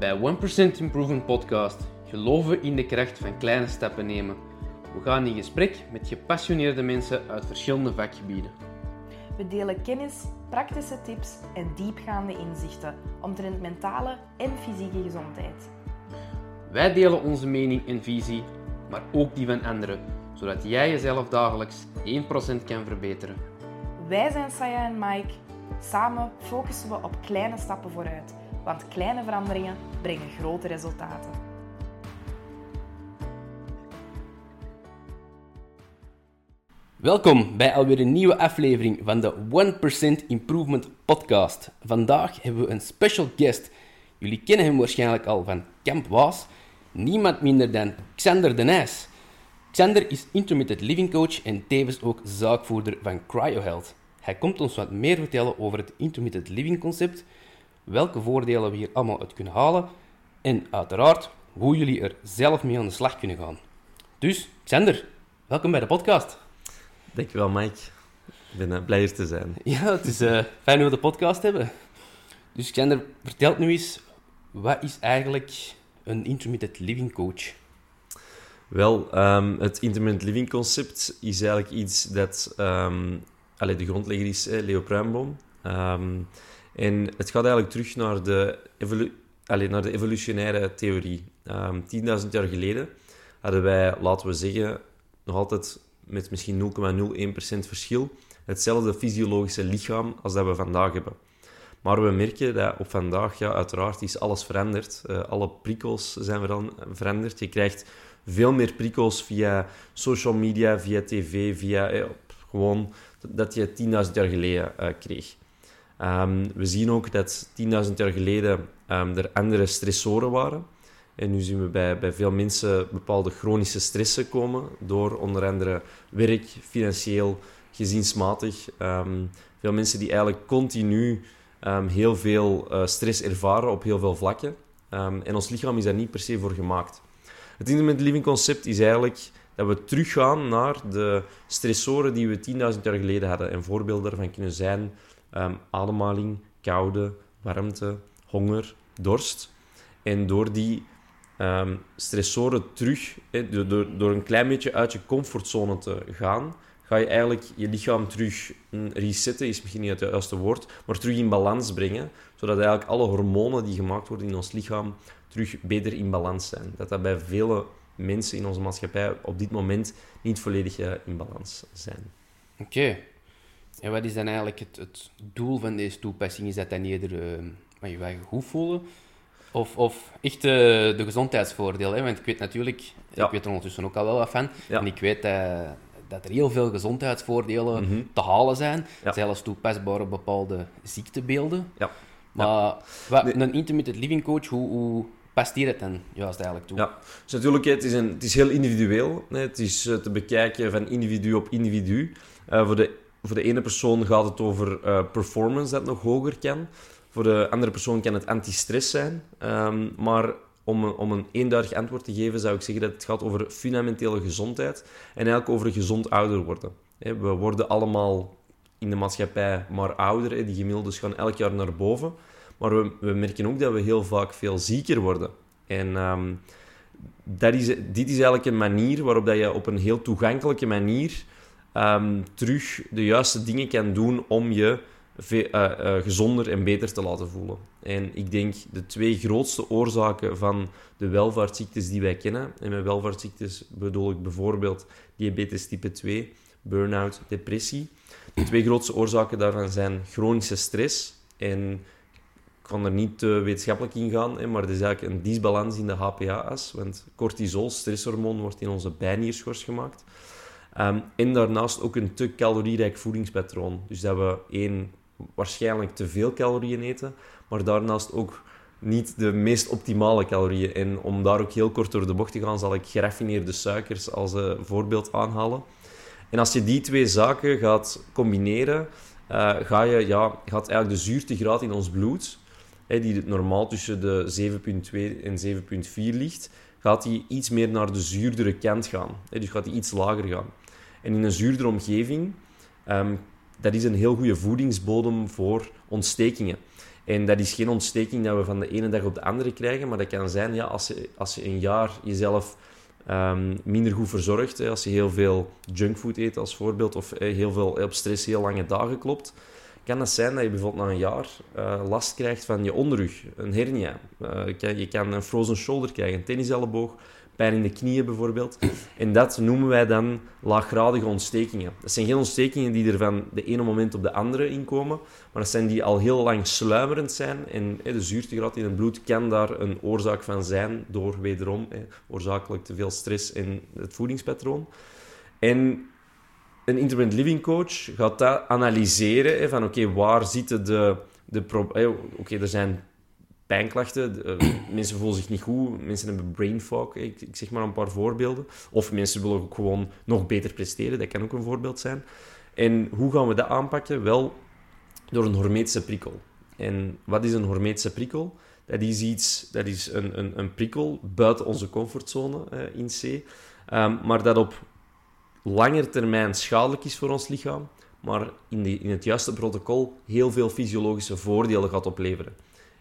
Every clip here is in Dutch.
Bij 1% Improvement Podcast geloven we in de kracht van kleine stappen nemen. We gaan in gesprek met gepassioneerde mensen uit verschillende vakgebieden. We delen kennis, praktische tips en diepgaande inzichten omtrent mentale en fysieke gezondheid. Wij delen onze mening en visie, maar ook die van anderen, zodat jij jezelf dagelijks 1% kan verbeteren. Wij zijn Saya en Mike. Samen focussen we op kleine stappen vooruit, want kleine veranderingen brengen grote resultaten. Welkom bij alweer een nieuwe aflevering van de 1% Improvement Podcast. Vandaag hebben we een special guest. Jullie kennen hem waarschijnlijk al van Camp Waas. Niemand minder dan Xander de Nijs. Xander is intermittent living coach en tevens ook zaakvoerder van CryoHealth. Hij komt ons wat meer vertellen over het intermittent living concept, welke voordelen we hier allemaal uit kunnen halen en uiteraard hoe jullie er zelf mee aan de slag kunnen gaan. Dus, Xander, welkom bij de podcast. Dankjewel, Mike. Ik ben uh, blij hier te zijn. Ja, het is uh, fijn dat we de podcast hebben. Dus Xander, vertel nu eens, wat is eigenlijk een intermittent living coach? Wel, um, het intermittent living concept is eigenlijk iets dat... Um, allee, de grondlegger is eh, Leo Pruimboom. Um, en het gaat eigenlijk terug naar de, evolu naar de evolutionaire theorie. 10.000 jaar geleden hadden wij, laten we zeggen, nog altijd met misschien 0,01% verschil hetzelfde fysiologische lichaam als dat we vandaag hebben. Maar we merken dat op vandaag, ja, uiteraard is alles veranderd. Uh, alle prikkels zijn veranderd. Je krijgt veel meer prikkels via social media, via tv, via eh, gewoon dat je 10.000 jaar geleden uh, kreeg. Um, we zien ook dat 10.000 jaar geleden um, er andere stressoren waren. En nu zien we bij, bij veel mensen bepaalde chronische stressen komen door onder andere werk, financieel, gezinsmatig. Um, veel mensen die eigenlijk continu heel veel uh, stress ervaren op heel veel vlakken. En ons lichaam is daar niet per se voor gemaakt. Het intermittent living concept is eigenlijk dat we teruggaan naar de stressoren die we 10.000 jaar geleden hadden. En voorbeelden daarvan kunnen zijn ademhaling, koude, warmte, honger, dorst. En door die um, stressoren terug, door, door, een klein beetje uit je comfortzone te gaan, ga je eigenlijk je lichaam terug resetten, is misschien niet het juiste woord, maar terug in balans brengen, zodat eigenlijk alle hormonen die gemaakt worden in ons lichaam terug beter in balans zijn. Dat dat bij vele mensen in onze maatschappij op dit moment niet volledig uh, in balans zijn. Oké. En wat is dan eigenlijk het, het, doel van deze toepassing? Is dat dan eerder uh, je je goed voelen? Of, of echt de, de gezondheidsvoordelen. Hè? Want ik weet natuurlijk, ja. ik weet er ondertussen ook al wel wat van. En ik weet uh, dat er heel veel gezondheidsvoordelen mm -hmm. te halen zijn. Ja. Zelfs toepasbaar op bepaalde ziektebeelden. Ja. Maar wat, nee. een intermittent living coach, hoe, hoe past die dat dan juist eigenlijk toe? Ja, dus natuurlijk, het is, een, het is heel individueel. Het is uh, te bekijken van individu op individu. Uh, voor, de, voor de ene persoon gaat het over uh, performance dat nog hoger kan. Voor de andere persoon kan het anti-stress zijn. Um, maar om een, om een eenduidig antwoord te geven, zou ik zeggen dat het gaat over fundamentele gezondheid en eigenlijk over gezond ouder worden. We worden allemaal in de maatschappij maar ouder. Die gemiddeldes gaan elk jaar naar boven. Maar we, we merken ook dat we heel vaak veel zieker worden. En um, dat is, dit is eigenlijk een manier waarop dat je op een heel toegankelijke manier um, terug de juiste dingen kan doen om je uh, uh, gezonder en beter te laten voelen. En ik denk de twee grootste oorzaken van de welvaartsziektes die wij kennen, en met welvaartsziektes bedoel ik bijvoorbeeld diabetes type 2, burn-out, depressie. De twee grootste oorzaken daarvan zijn chronische stress en ik kan er niet te wetenschappelijk in gaan, maar er is eigenlijk een disbalans in de HPA-as, want cortisol, stresshormoon, wordt in onze bijnierschors gemaakt. Um, en daarnaast ook een te calorierijk voedingspatroon. Dus dat we één waarschijnlijk te veel calorieën eten, maar daarnaast ook niet de meest optimale calorieën. En om daar ook heel kort door de bocht te gaan, zal ik geraffineerde suikers als uh, voorbeeld aanhalen. En als je die twee zaken gaat combineren, uh, ga je, ja, gaat eigenlijk de zuurtegraad in ons bloed, hè, die normaal tussen de 7,2 en 7,4 ligt, gaat die iets meer naar de zuurdere kant gaan. Dus gaat die iets lager gaan. En in een zuurdere omgeving um, dat is een heel goede voedingsbodem voor ontstekingen. En dat is geen ontsteking dat we van de ene dag op de andere krijgen, maar dat kan zijn ja, als, je, als je een jaar jezelf ehm, minder goed verzorgt, als je heel veel junkfood eet als voorbeeld, of heel veel op stress heel lange dagen klopt, kan het zijn dat je bijvoorbeeld na een jaar uh, last krijgt van je onderrug, een hernia. Je, kan, je, kan, een frozen shoulder krijgen, een tenniselleboog, pijn in de knieën bijvoorbeeld. En dat noemen wij dan laaggradige ontstekingen. Dat zijn geen ontstekingen die er van de ene moment op de andere inkomen, maar dat zijn die al heel lang sluimerend zijn. En de zuurtegraad in het bloed kan daar een oorzaak van zijn door wederom oorzakelijk te veel stress en het voedingspatroon. En een intermittent living coach gaat dat analyseren hè, van oké, waar zitten de, de Oké, er zijn pijnklachten, uh, mensen voelen zich niet goed, mensen hebben brain fog, ik, ik, zeg maar een paar voorbeelden. Of mensen willen ook gewoon nog beter presteren, dat kan ook een voorbeeld zijn. En hoe gaan we dat aanpakken? Wel, door een hormetische prikkel. En wat is een hormetische prikkel? Dat is iets, dat is een, een, een prikkel buiten onze comfortzone uh, in C, um, maar dat op langer termijn schadelijk is voor ons lichaam, maar in, die, in het juiste protocol heel veel fysiologische voordelen gaat opleveren.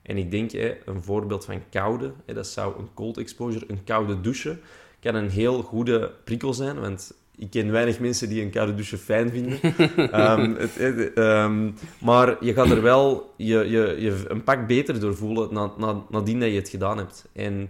En ik denk, hè, een voorbeeld van koude, hè, dat zou een cold exposure, een koude douche, kan een heel goede prikkel zijn, want ik ken weinig mensen die een koude douche fijn vinden. um, het, um, maar je gaat er wel je, je, je een pak beter door voelen na, na, nadien dat je het gedaan hebt. En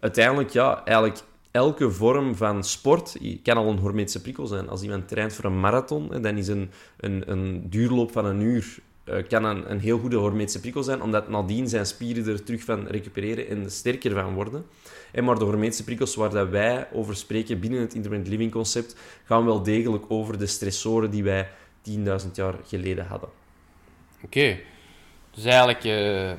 uiteindelijk, ja, eigenlijk elke vorm van sport kan al een hormetische prikkel zijn. Als iemand traint voor een marathon, dan is een, een, een duurloop van een uur uh, kan een, een, heel goede hormetische prikkel zijn, omdat nadien zijn spieren er terug van recupereren en sterker van worden. En maar de hormetische prikkels waar dat wij over spreken binnen het intermittent living concept, gaan wel degelijk over de stressoren die wij 10.000 jaar geleden hadden. Oké, dus eigenlijk uh,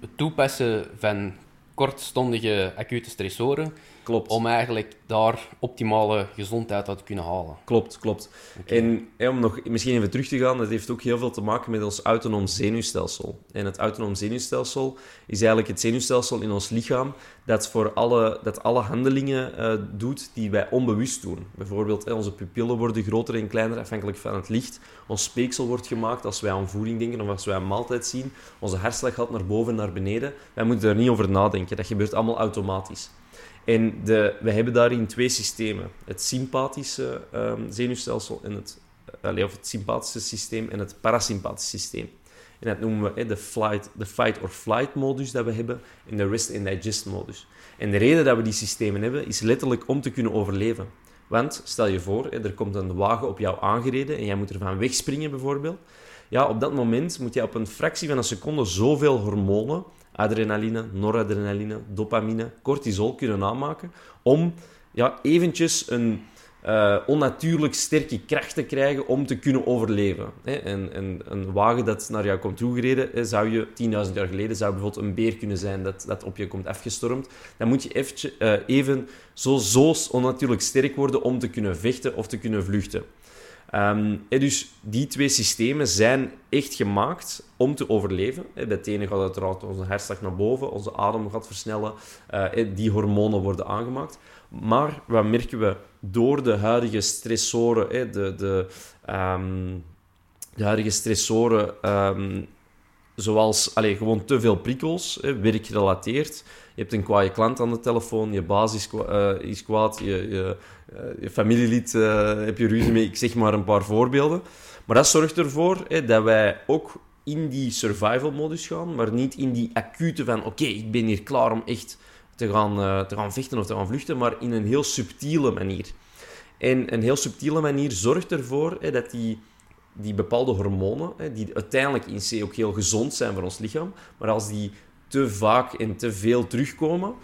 het toepassen van kortstondige acute stressoren Klopt. Om eigenlijk daar optimale gezondheid uit te kunnen halen. Klopt, klopt. En om nog misschien even terug te gaan, dat heeft ook heel veel te maken met ons autonoom zenuwstelsel. En het autonoom zenuwstelsel is eigenlijk het zenuwstelsel in ons lichaam dat voor alle, dat alle handelingen uh, doet die wij onbewust doen. Bijvoorbeeld, onze pupillen worden groter en kleiner afhankelijk van het licht. Ons speeksel wordt gemaakt als wij aan voeding denken of als wij een maaltijd zien. Onze hartslag gaat naar boven en naar beneden. Wij moeten daar niet over nadenken. Dat gebeurt allemaal automatisch. En de, we hebben daarin twee systemen. Het sympathische um, zenuwstelsel en het, of het sympathische systeem en het parasympathische systeem. En dat noemen we de, flight, de fight or flight modus dat we hebben en de rest and digest modus. En de reden dat we die systemen hebben, is letterlijk om te kunnen overleven. Want stel je voor, er komt een wagen op jou aangereden en jij moet ervan wegspringen bijvoorbeeld. Ja, op dat moment moet je op een fractie van een seconde zoveel hormonen adrenaline, noradrenaline, dopamine, cortisol kunnen aanmaken om ja, eventjes een uh, onnatuurlijk sterke kracht te krijgen om te kunnen overleven. En, en, een wagen dat naar jou komt toegereden, zou je 10.000 jaar geleden zou bijvoorbeeld een beer kunnen zijn dat, dat op je komt afgestormd. Dan moet je eventje, uh, even zo, zo onnatuurlijk sterk worden om te kunnen vechten of te kunnen vluchten. Um, dus die twee systemen zijn echt gemaakt om te overleven. Bij het ene gaat uiteraard onze hartslag naar boven, onze adem gaat versnellen, uh, die hormonen worden aangemaakt. Maar wat merken we door de huidige stressoren, de, de, um, de huidige stressoren, um, zoals allez, gewoon te veel prikkels, werkgerelateerd. Je hebt een kwaaie klant aan de telefoon, je baas is, uh, is kwaad, je, je eh, je familielid uh, heb je ruzie mee. Ik zeg maar een paar voorbeelden. Maar dat zorgt ervoor hè, dat wij ook in die survival-modus gaan, maar niet in die acute van oké, ik ben hier klaar om echt te gaan, te gaan vechten of te gaan vluchten, maar in een heel subtiele manier. En een heel subtiele manier zorgt ervoor hè, dat die, die bepaalde hormonen, hè, die uiteindelijk in C ook heel gezond zijn voor ons lichaam, maar als die te vaak en te veel terugkomen,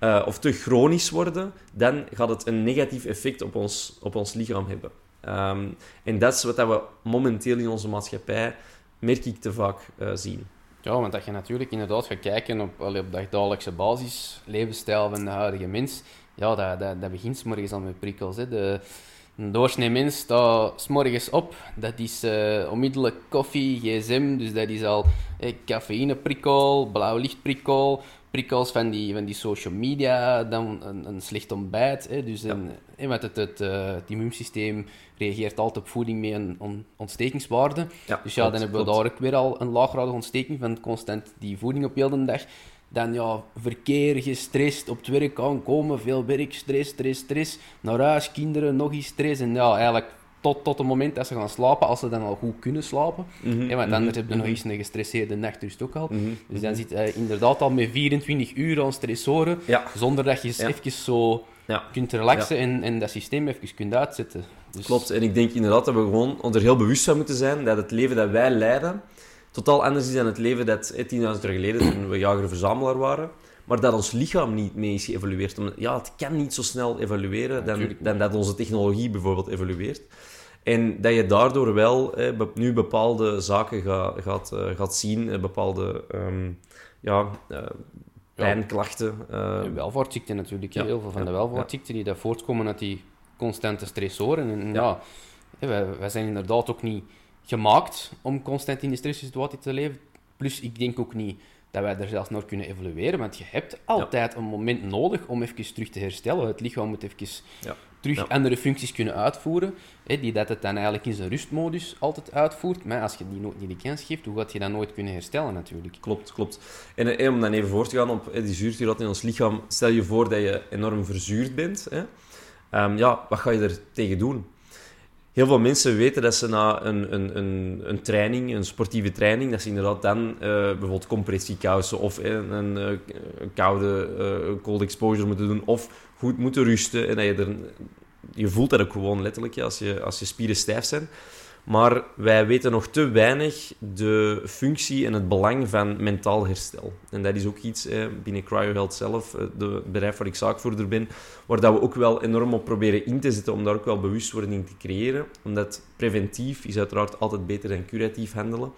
uh, of te chronisch worden, dan gaat het een negatief effect op ons, op ons lichaam hebben. Um, en dat is wat we momenteel in onze maatschappij, merk ik, te vaak uh, zien. Ja, want dat je natuurlijk inderdaad gaat kijken op, op dagelijkse basis, levensstijl van de huidige mens, ja, dat, dat, dat begint morgens al met prikkels. Hè. De, Een doorsnee mens staat s morgens op. Dat is uh, onmiddellijk koffie, gsm. Dus dat is al eh, cafeïneprikkel, blauw lichtprikkel, prikkels van die, van die social media, dan een, een slecht ontbijt. Hè. Dus een, hè, want het, het, uh, het, immuunsysteem reageert altijd op voeding met een on, ontstekingswaarde. Ja, dus ja, dan hebben we daar ook weer al een laaggradige ontsteking van constant die voeding op heel de dag. Dan ja, verkeer, gestrest, op het werk aankomen, veel werk, stress, stress, stress. Naar huis, kinderen, nog eens stress. En ja, eigenlijk tot, tot het moment dat ze gaan slapen, als ze dan al goed kunnen slapen. Mm -hmm, want anders mm heb je nog eens een gestresseerde nachtrust ook al. -hmm, dus dan zit je inderdaad al met 24 uur aan stressoren, ja. zonder dat je eens ja. even zo ja. kunt relaxen en, en dat systeem even kunt uitzetten. Dus... Klopt, en ik denk inderdaad dat we gewoon er heel bewust van moeten zijn dat het leven dat wij leiden totaal anders is dan het leven dat 10.000 jaar geleden, toen we jager-verzamelaar waren. Maar dat ons lichaam niet mee is geëvolueerd. Ja, het kan niet zo snel evolueren dan, dan dat onze technologie bijvoorbeeld evolueert. En dat je daardoor wel eh, nu bepaalde zaken ga, gaat, uh, gaat zien, eh, bepaalde um, ja, uh, pijnklachten. Uh, welvaartziekten natuurlijk. Ja. Heel veel van de welvaartziekten die dat voortkomen uit die constante stressoren. En ja, wij, wij zijn inderdaad ook niet gemaakt om constant in de stresssituatie te leven. Plus, ik denk ook niet dat wij er zelfs naar kunnen evolueren, want je hebt altijd een moment nodig om even terug te herstellen. Het lichaam moet even ja. terug andere functies kunnen uitvoeren, hè, die dat het dan eigenlijk in zijn rustmodus altijd uitvoert. Maar als je die nooit niet de kans geeft, hoe gaat je dan nooit kunnen herstellen natuurlijk? Klopt, klopt. En eh, om dan even voor te gaan op die zuurstof in ons lichaam, stel je voor dat je enorm verzuurd bent. Hè. Um, ja, wat ga je er tegen doen? Heel veel mensen weten dat ze na een, een, een, een training, een sportieve training, dat ze inderdaad dan uh, bijvoorbeeld compressiekousen of een, een, een koude uh, cold exposure moeten doen of goed moeten rusten. En dat je, je voelt dat ook gewoon letterlijk als je, als je spieren stijf zijn. Maar wij weten nog te weinig de functie en het belang van mentaal herstel. En dat is ook iets eh, binnen CryoHealth zelf, eh, de bedrijf waar ik zaakvoerder ben, waar dat we ook wel enorm op proberen in te zetten om daar ook wel bewustwording te creëren. Omdat preventief is uiteraard altijd beter dan curatief handelen.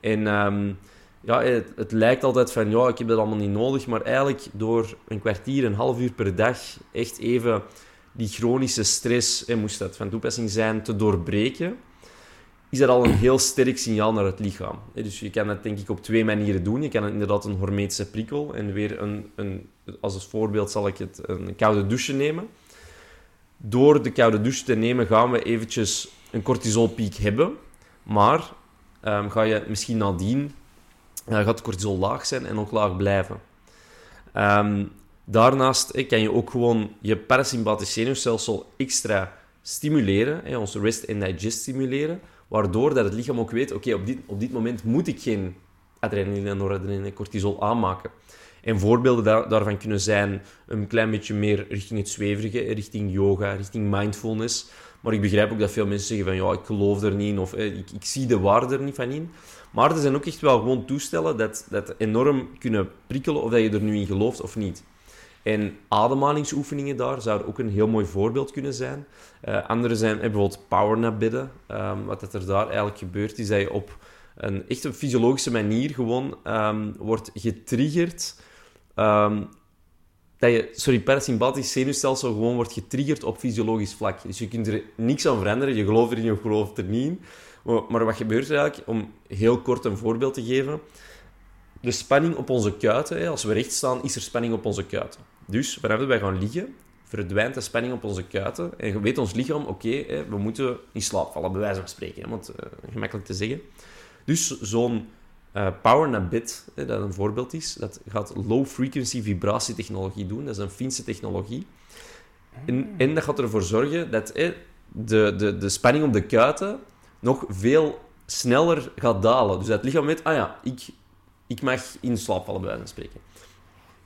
En um, ja, het, het, lijkt altijd van, ja, ik heb dat allemaal niet nodig, maar eigenlijk door een kwartier, een half uur per dag echt even die chronische stress, eh, moest dat van toepassing zijn, te doorbreken is dat al een heel sterk signaal naar het lichaam. Dus je kan dat denk ik op twee manieren doen. Je kan het inderdaad een hormetische prikkel en weer een, een, als voorbeeld zal ik het een koude douche nemen. Door de koude douche te nemen gaan we eventjes een cortisolpiek hebben, maar um, ga je misschien nadien uh, gaat cortisol laag zijn en ook laag blijven. Um, daarnaast kan je ook gewoon je parasympathisch zenuwstelsel extra stimuleren, eh, ons rest and digest stimuleren, Waardoor dat het lichaam ook weet, oké, op, dit, op dit moment moet ik geen adrenaline, noradrenaline en cortisol aanmaken. En voorbeelden daar, daarvan kunnen zijn een klein beetje meer richting het zweverige, richting yoga, richting mindfulness. Maar ik begrijp ook dat veel mensen zeggen van, ja, ik geloof er niet in, of eh, ik, ik zie de waarde er niet van in. Maar er zijn ook echt wel gewoon toestellen dat, dat enorm kunnen prikkelen of dat je er nu in gelooft of niet. En ademhalingsoefeningen daar zouden ook een heel mooi voorbeeld kunnen zijn. Uh, andere zijn eh, bijvoorbeeld powernap bidden. Um, wat er daar eigenlijk gebeurt, is dat je op een echt een fysiologische manier gewoon um, wordt getriggerd. Um, dat je, sorry, parasympathisch zenuwstelsel gewoon wordt getriggerd op fysiologisch vlak. Dus je kunt er niks aan veranderen. Je gelooft erin of gelooft er niet in. Maar, maar wat gebeurt er eigenlijk? Om heel kort een voorbeeld te geven de spanning op onze kuiten, als we recht staan, is er spanning op onze kuiten. Dus wanneer wij gaan liggen, verdwijnt de spanning op onze kuiten. En weet ons lichaam, oké, we moeten in slaap vallen, bij wijze van spreken. Want uh, gemakkelijk te zeggen. Dus zo'n uh, power nap bit, dat een voorbeeld is, dat gaat low-frequency vibratietechnologie doen. Dat is een Finse technologie. En, en, dat gaat ervoor zorgen dat de, de, de spanning op de kuiten nog veel sneller gaat dalen. Dus dat het lichaam weet, ah ja, ik ik mag in slaap vallen, bij wijze van spreken.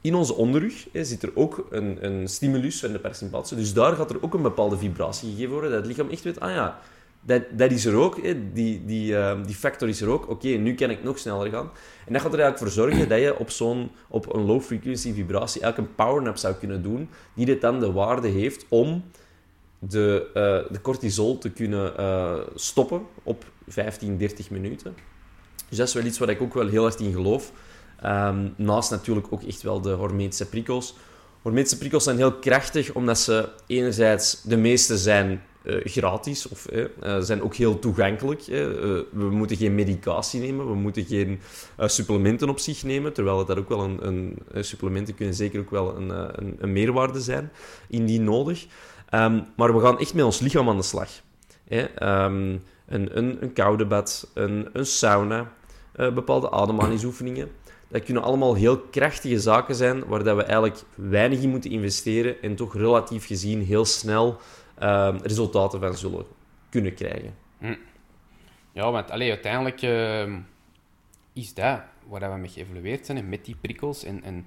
In onze onderrug hè, zit er ook een, een stimulus van de parasympathie. Dus daar gaat er ook een bepaalde vibratie gegeven worden, dat het lichaam echt weet, ah ja, dat, dat is er ook, hè, die, die, uh, die factor is er ook. Oké, nu kan ik nog sneller gaan. En dat gaat er eigenlijk voor zorgen dat je op, zo'n, op een low-frequency vibratie eigenlijk een powernap zou kunnen doen, die dit dan de waarde heeft om de, uh, de cortisol te kunnen uh, stoppen op 15, 30 minuten. Dus dat is wel iets waar ik ook wel heel erg in geloof. Um, naast natuurlijk ook echt wel de hormetische prikkels. Hormetische prikkels zijn heel krachtig, omdat ze enerzijds de meeste zijn gratis of zijn ook heel toegankelijk. we moeten geen medicatie nemen, we moeten geen supplementen op zich nemen, terwijl dat ook wel een, een supplementen kunnen zeker ook wel een, een, een meerwaarde zijn, indien nodig. Ehm, maar we gaan echt met ons lichaam aan de slag. Ehm, een, een, een, koude bad, een, een sauna, bepaalde ademhalingsoefeningen. Dat kunnen allemaal heel krachtige zaken zijn waar dat we eigenlijk weinig in moeten investeren en toch relatief gezien heel snel uh, resultaten van zullen kunnen krijgen. Hm. Ja, want allee, uiteindelijk uh, is dat waar we mee geëvolueerd zijn, met die prikkels. En, en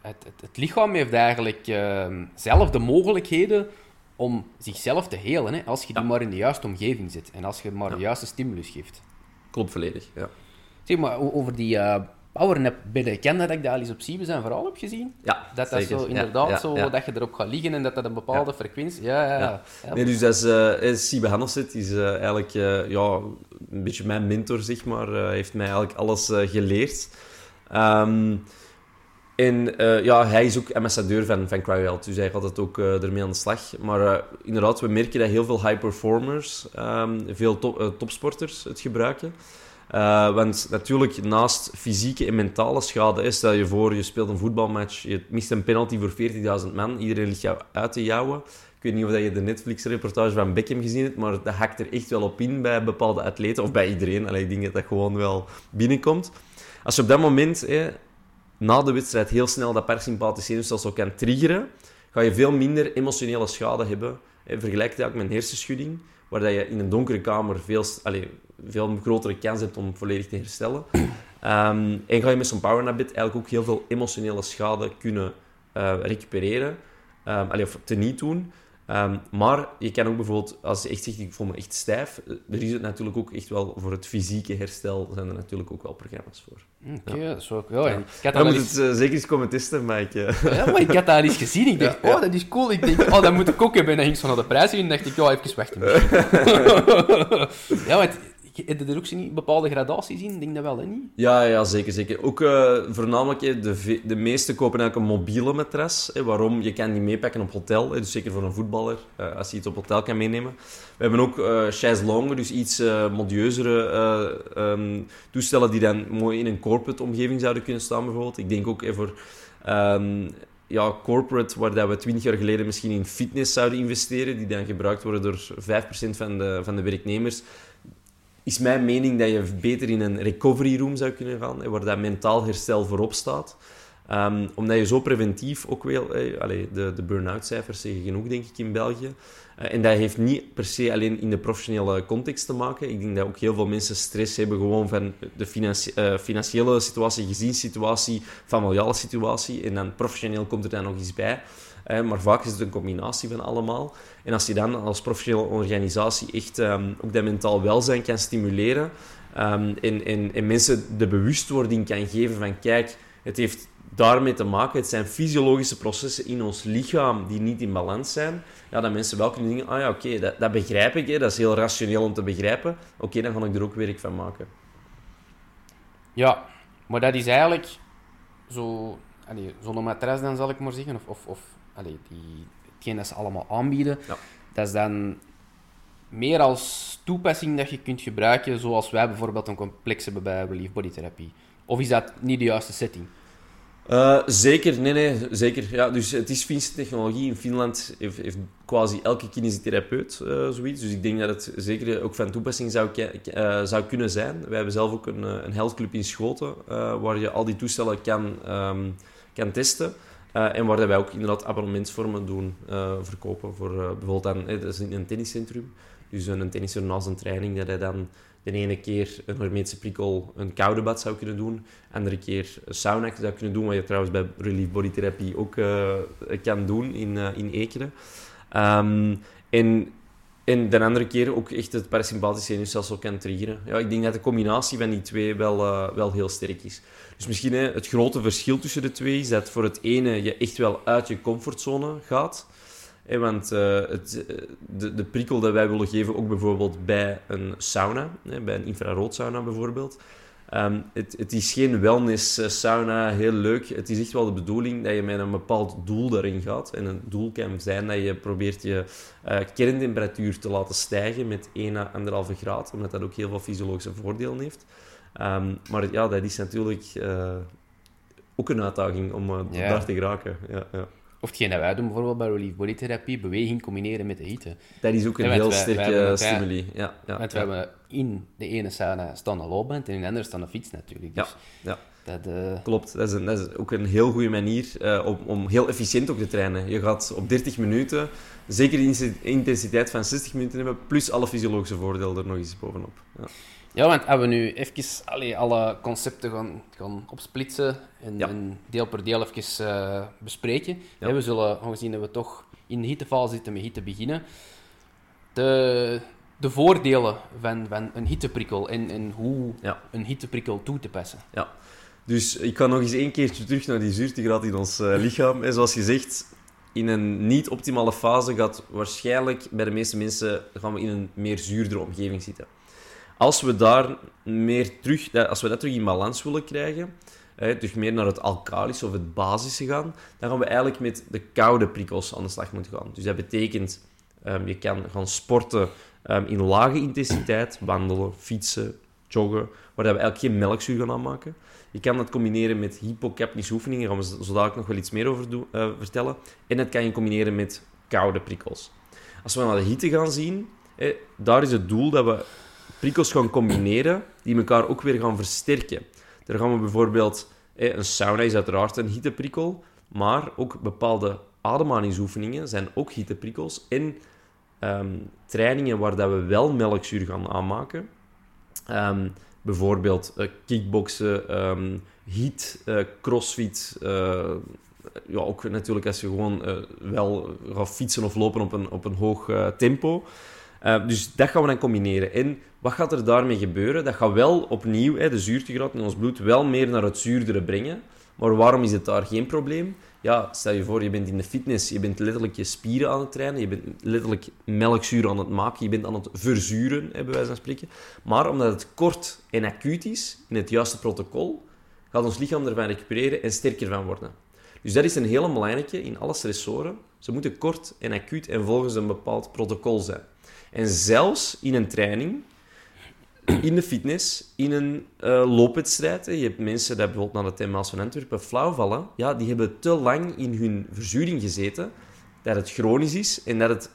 het, het, het, lichaam heeft eigenlijk uh, zelf de mogelijkheden om zichzelf te helen, hè, als je die maar in de juiste omgeving zit en als je maar de juiste stimulus geeft. Klopt volledig, ja. Zeg maar, over die eh, powernap bij de ken dat ik dat al eens op Siebes en vooral heb gezien. Ja, Dat dat zo inderdaad zo, dat je erop gaat liggen en dat dat een bepaalde frequentie... Ja, ja, ja. Nee, dus dat is, uh, Siebe is uh, eigenlijk uh, ja, een beetje mijn mentor, zeg maar. Hij heeft mij eigenlijk alles geleerd. Um, en ja, hij is ook ambassadeur van, van CryoHealth, dus hij gaat het ook ermee aan de slag. Maar inderdaad, we merken dat heel veel high performers, um, veel top, topsporters het gebruiken. Uh, want natuurlijk, naast fysieke en mentale schade, stel je voor, je speelt een voetbalmatch, je mist een penalty voor 40.000 man, iedereen ligt jou uit te jouwen. Ik weet niet of je de Netflix-reportage van Beckham gezien hebt, maar dat hakt er echt wel op in bij bepaalde atleten, of bij iedereen. Allee, ik denk dat dat gewoon wel binnenkomt. Als je op dat moment, na de wedstrijd, heel snel dat parasympathische zenuwstelsel kan triggeren, ga je veel minder emotionele schade hebben. Vergelijk dat ook met een hersenschudding, waar dat je in een donkere kamer veel, allez, veel grotere kans hebt om volledig te herstellen. Um, en ga je met zo'n power nap eigenlijk ook heel veel emotionele schade kunnen uh, recupereren. Um, allee, of teniet doen. Um, maar je kan ook bijvoorbeeld, als je echt zegt, ik voel me echt stijf, eh, er is het natuurlijk ook echt wel voor het fysieke herstel, zijn er natuurlijk ook wel programma's voor. Oké, okay, ja. dat is ook wel. Ja. Ik had moet eens... het uh, zeker eens komen testen, maar ik... Uh... Ja, maar ik had eens gezien. Ik dacht, oh, dat is cool. Ik denk, oh, dat moet ik ook hebben. En dan ging zo naar de prijs en dacht ik, ja, even wachten. ja, maar heb je er ook bepaalde gradaties in? Ik denk dat wel, hè? Niet? Ja, ja, zeker. zeker. Ook uh, voornamelijk, de, de meeste kopen eigenlijk een mobiele matras. Waarom? Je kan die meepakken op hotel. Dus zeker voor een voetballer, uh, als je iets op hotel kan meenemen. We hebben ook uh, chaise longue, dus iets uh, modieuzere um, toestellen die dan mooi in een corporate omgeving zouden kunnen staan, bijvoorbeeld. Ik denk ook voor... Um, ja, corporate, waar dat we twintig jaar geleden misschien in fitness zouden investeren, die dan gebruikt worden door 5% van de, van de werknemers, is mijn mening dat je beter in een recovery room zou kunnen gaan, waar dat mentaal herstel voorop staat. Um, omdat je zo preventief ook wel... Eh, de, de burn-out cijfers zeggen genoeg, denk ik, in België. Uh, en dat heeft niet per se alleen in de professionele context te maken. Ik denk dat ook heel veel mensen stress hebben gewoon van de uh, financiële situatie, gezinssituatie, familiale situatie. En dan professioneel komt er dan nog iets bij maar vaak is het een combinatie van allemaal. En als je dan als professionele organisatie echt um, ook dat mentaal welzijn kan stimuleren en, en, en mensen de bewustwording kan geven van kijk, het heeft daarmee te maken. Het zijn fysiologische processen in ons lichaam die niet in balans zijn. Ja, dat mensen wel kunnen denken, ah ja, oké, dat, dat, begrijp ik. Hè. Dat is heel rationeel om te begrijpen. Oké, dan ga ik er ook werk van maken. Ja, maar dat is eigenlijk zo... Zo'n matras dan, zal ik maar zeggen. Of, of, of allee, die, hetgeen dat ze allemaal aanbieden, ja. dat is dan meer als toepassing dat je kunt gebruiken, zoals wij bijvoorbeeld een complex hebben bij Relief Body. Of is dat niet de juiste setting? Uh, zeker, nee, nee, zeker. Ja, dus het is Finse technologie. In Finland heeft, heeft quasi elke kinesitherapeut uh, zoiets. Dus ik denk dat het zeker ook van toepassing zou, uh, zou kunnen zijn. Wij hebben zelf ook een, een healthclub in Schoten, waar je al die toestellen kan, um, kan testen. Uh, en waar wij ook inderdaad abonnementsvormen doen, uh, verkopen. Voor uh, bijvoorbeeld dan, dat is in een tenniscentrum. Dus een tennisser naast een training, dat hij dan de ene keer een hermetische prikkel een koude bad zou kunnen doen. De andere keer een sauna zou kunnen doen, wat je trouwens bij Relief Body Therapie ook kan doen in, in Ekeren. En en de andere keer ook echt het parasympathische zenuwstelsel kan triggeren. Ja, ik denk dat de combinatie van die twee wel, uh, wel heel sterk is. Dus misschien hè, het grote verschil tussen de twee is dat voor het ene je echt wel uit je comfortzone gaat. Want uh, het, eh, de, de prikkel dat wij willen geven, ook bijvoorbeeld bij een sauna, hè, bij een infraroodsauna bijvoorbeeld, Ehm, het, het, is geen wellness eh, sauna, heel leuk. Het is echt wel de bedoeling dat je met een bepaald doel daarin gaat. En een doel kan zijn dat je probeert je uh, kerntemperatuur te laten stijgen met 1 à 1,5 graad, omdat dat ook heel veel fysiologische voordelen heeft. Um, maar ja, dat is natuurlijk uh, ook een uitdaging om daar te geraken. Ja, ja. Of hetgeen dat wij doen bijvoorbeeld bij Relief Body Therapie, beweging combineren met de hitte. Dat is ook een heel sterke stimuli. Ja, ja, want we hebben in de ene sauna staan een loopband en in de andere staan een fiets natuurlijk. Dus ja, ja. Dat, uh... Klopt, dat is, een, dat is, ook een heel goede manier uh, om, om heel efficiënt ook te trainen. Je gaat op 30 minuten zeker de intensiteit van 60 minuten hebben, plus alle fysiologische voordelen er nog eens bovenop. Ja. Ja, want hebben we nu even allee, alle concepten gaan, gaan opsplitsen en, en deel per deel even uh, bespreken. Ja. we zullen, aangezien dat we toch in de hittefase zitten, met hitte beginnen. De, de voordelen van, van een hitteprikkel en, en hoe ja. een hitteprikkel toe te passen. Ja, dus ik ga nog eens één keertje terug naar die zuurtegraad in ons uh, lichaam. En zoals je zegt, in een niet-optimale fase gaat waarschijnlijk bij de meeste mensen gaan we in een meer zuurdere omgeving zitten. Als we daar meer terug, als we dat terug in balans willen krijgen, terug meer naar het alkalische of het basische gaan, dan gaan we eigenlijk met de koude prikkels aan de slag moeten gaan. Dus dat betekent, um, je kan gaan sporten um, in lage intensiteit, wandelen, fietsen, joggen, waar we eigenlijk geen melkzuur gaan aanmaken. Je kan dat combineren met hypocapnische oefeningen, daar gaan we zo dadelijk nog wel iets meer over uh, vertellen. En dat kan je combineren met koude prikkels. Als we naar de hitte gaan zien, daar is het doel dat we prikkels gaan combineren die elkaar ook weer gaan versterken. Daar gaan we bijvoorbeeld... Een sauna is uiteraard een hitteprikkel, maar ook bepaalde ademhalingsoefeningen zijn ook hitteprikkels. En um, trainingen waar dat we wel melkzuur gaan aanmaken, um, bijvoorbeeld uh, kickboksen, heat, uh, crossfit, uh, ja, ook natuurlijk als je gewoon wel gaat fietsen of lopen op een, op een hoog tempo. Uh, dus dat gaan we dan combineren. En wat gaat er daarmee gebeuren? Dat gaat wel opnieuw hè, de zuurtegraad in ons bloed wel meer naar het zuurdere brengen. Maar waarom is het daar geen probleem? Ja, stel je voor, je bent in de fitness, je bent letterlijk je spieren aan het trainen, je bent letterlijk melkzuur aan het maken, je bent aan het verzuren, hè, bij wijze van spreken. Maar omdat het kort en acuut is, in het juiste protocol, gaat ons lichaam ervan recupereren en sterker van worden. Dus dat is een hele belangrijke in alle stressoren. Ze moeten kort en acuut en volgens een bepaald protocol zijn. En zelfs in een training, in de fitness, in een uh, loopwedstrijd. Je hebt mensen die bijvoorbeeld naar de 10 van Antwerpen flauw vallen. Ja, die hebben te lang in hun verzuring gezeten dat het chronisch is en dat het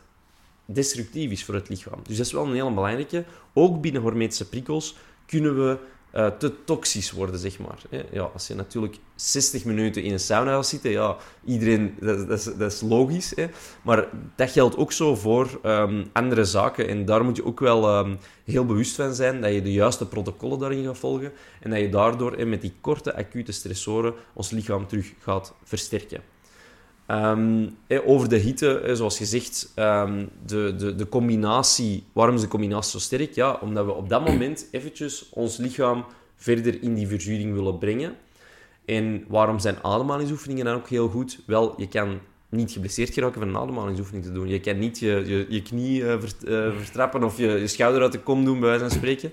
destructief is voor het lichaam. Dus dat is wel een hele belangrijke. Ook binnen hormetische prikkels kunnen we uh, te toxisch worden, zeg maar. Ja, als je natuurlijk 60 minuten in een sauna gaat zitten, ja, iedereen, dat, is, dat is, logisch. Hè? Maar dat geldt ook zo voor um, andere zaken. En daar moet je ook wel um, heel bewust van zijn, dat je de juiste protocollen daarin gaat volgen. En dat je daardoor hè, met die korte, acute stressoren ons lichaam terug gaat versterken. Um, over de hitte, zoals gezegd, um, de, de, de combinatie. Waarom is de combinatie zo sterk? Ja, omdat we op dat moment eventjes ons lichaam verder in die verzuring willen brengen. En waarom zijn ademhalingsoefeningen dan ook heel goed? Wel, je kan niet geblesseerd geraken van een ademhalingsoefening te doen. Je kan niet je, je, knie uh, vertrappen of je, je schouder uit de kom doen, bij wijze van spreken.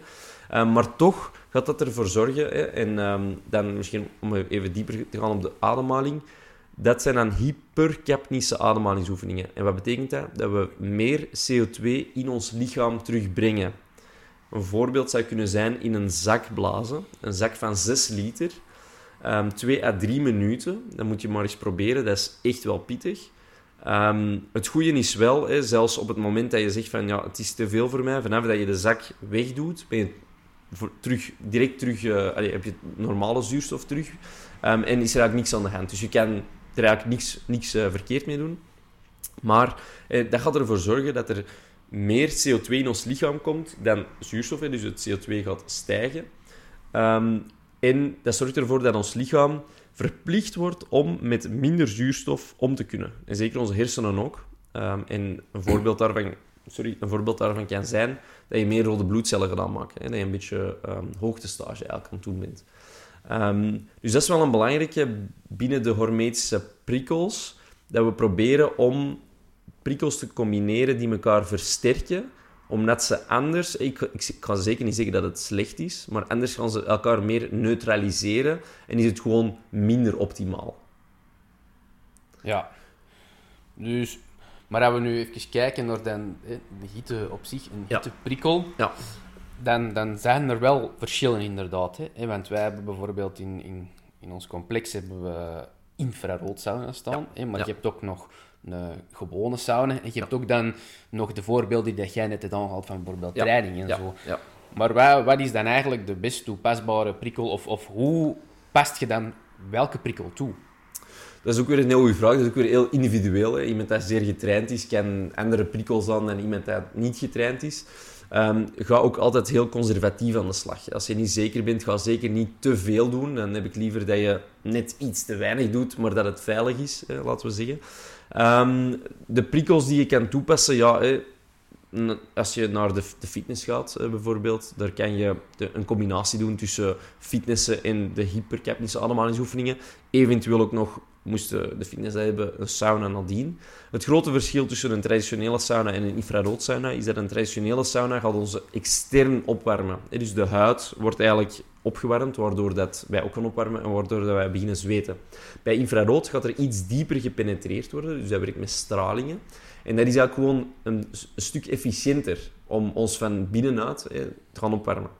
Uh, maar toch gaat dat ervoor zorgen, hè, en dan misschien om even dieper te gaan op de ademhaling, dat zijn dan hypercapnische ademhalingsoefeningen. En wat betekent dat? Dat we meer CO2 in ons lichaam terugbrengen. Een voorbeeld zou kunnen zijn in een zak blazen. Een zak van 6 liter. Um, 2 à 3 minuten. Dat moet je maar eens proberen. Dat is echt wel pittig. Um, het goede is wel, hè, zelfs op het moment dat je zegt van ja, het is te veel voor mij, vanaf dat je de zak wegdoet, ben je voor, terug, direct terug, uh, allez, heb je normale zuurstof terug. Um, en is er eigenlijk niks aan de hand. Dus je kan er eigenlijk niks, niks uh, verkeerd mee doen. Maar eh, dat gaat ervoor zorgen dat er meer CO2 in ons lichaam komt dan zuurstof. Dus het CO2 gaat stijgen. Um, en dat zorgt ervoor dat ons lichaam verplicht wordt om met minder zuurstof om te kunnen. En zeker onze hersenen ook. Um, en een voorbeeld daarvan sorry, een voorbeeld daarvan kan zijn dat je meer rode bloedcellen gaat aanmaken. Hè? Dat je een beetje um, hoogtestage eigenlijk aan het doen bent. Um, dus dat is wel een belangrijke binnen de hormetische prikkels, dat we proberen om prikkels te combineren die elkaar versterken, omdat ze anders, ik, ik, kan zeker niet zeggen dat het slecht is, maar anders gaan ze elkaar meer neutraliseren en is het gewoon minder optimaal. Ja. Dus, maar als we nu even kijken naar hè, de hitte op zich, een Ja. hitteprikkel, Ja. Dan, dan zijn er wel verschillen inderdaad. Hè. Want wij hebben bijvoorbeeld in, in, in ons complex hebben we infraroodsauna staan, hè, maar Ja. je hebt ook nog een gewone sauna en je hebt ook dan nog de voorbeelden die jij net hebt aangehaald van bijvoorbeeld training en zo. Maar wat, wat is dan eigenlijk de best toepasbare prikkel of, of hoe past je dan welke prikkel toe? Dat is ook weer een heel goede vraag. Dat is ook weer heel individueel. Hè. Iemand dat zeer getraind is, kan andere prikkels aan dan iemand dat niet getraind is. Ehm, ga ook altijd heel conservatief aan de slag. Als je niet zeker bent, ga zeker niet te veel doen. Dan heb ik liever dat je net iets te weinig doet, maar dat het veilig is, laten we zeggen. Ehm, de prikkels die je kan toepassen, ja, als je naar de, de fitness gaat bijvoorbeeld, daar kan je een combinatie doen tussen fitnessen en de hypercapnische ademhalingsoefeningen. Eventueel ook nog, moesten de fitness hebben, een sauna nadien. Het grote verschil tussen een traditionele sauna en een infraroodsauna is dat een traditionele sauna gaat ons extern opwarmen. Dus de huid wordt eigenlijk opgewarmd, waardoor dat wij ook gaan opwarmen en waardoor dat wij beginnen zweten. Bij infrarood gaat er iets dieper gepenetreerd worden, dus dat werkt met stralingen. En dat is eigenlijk gewoon een, stuk efficiënter om ons van binnenuit te gaan opwarmen.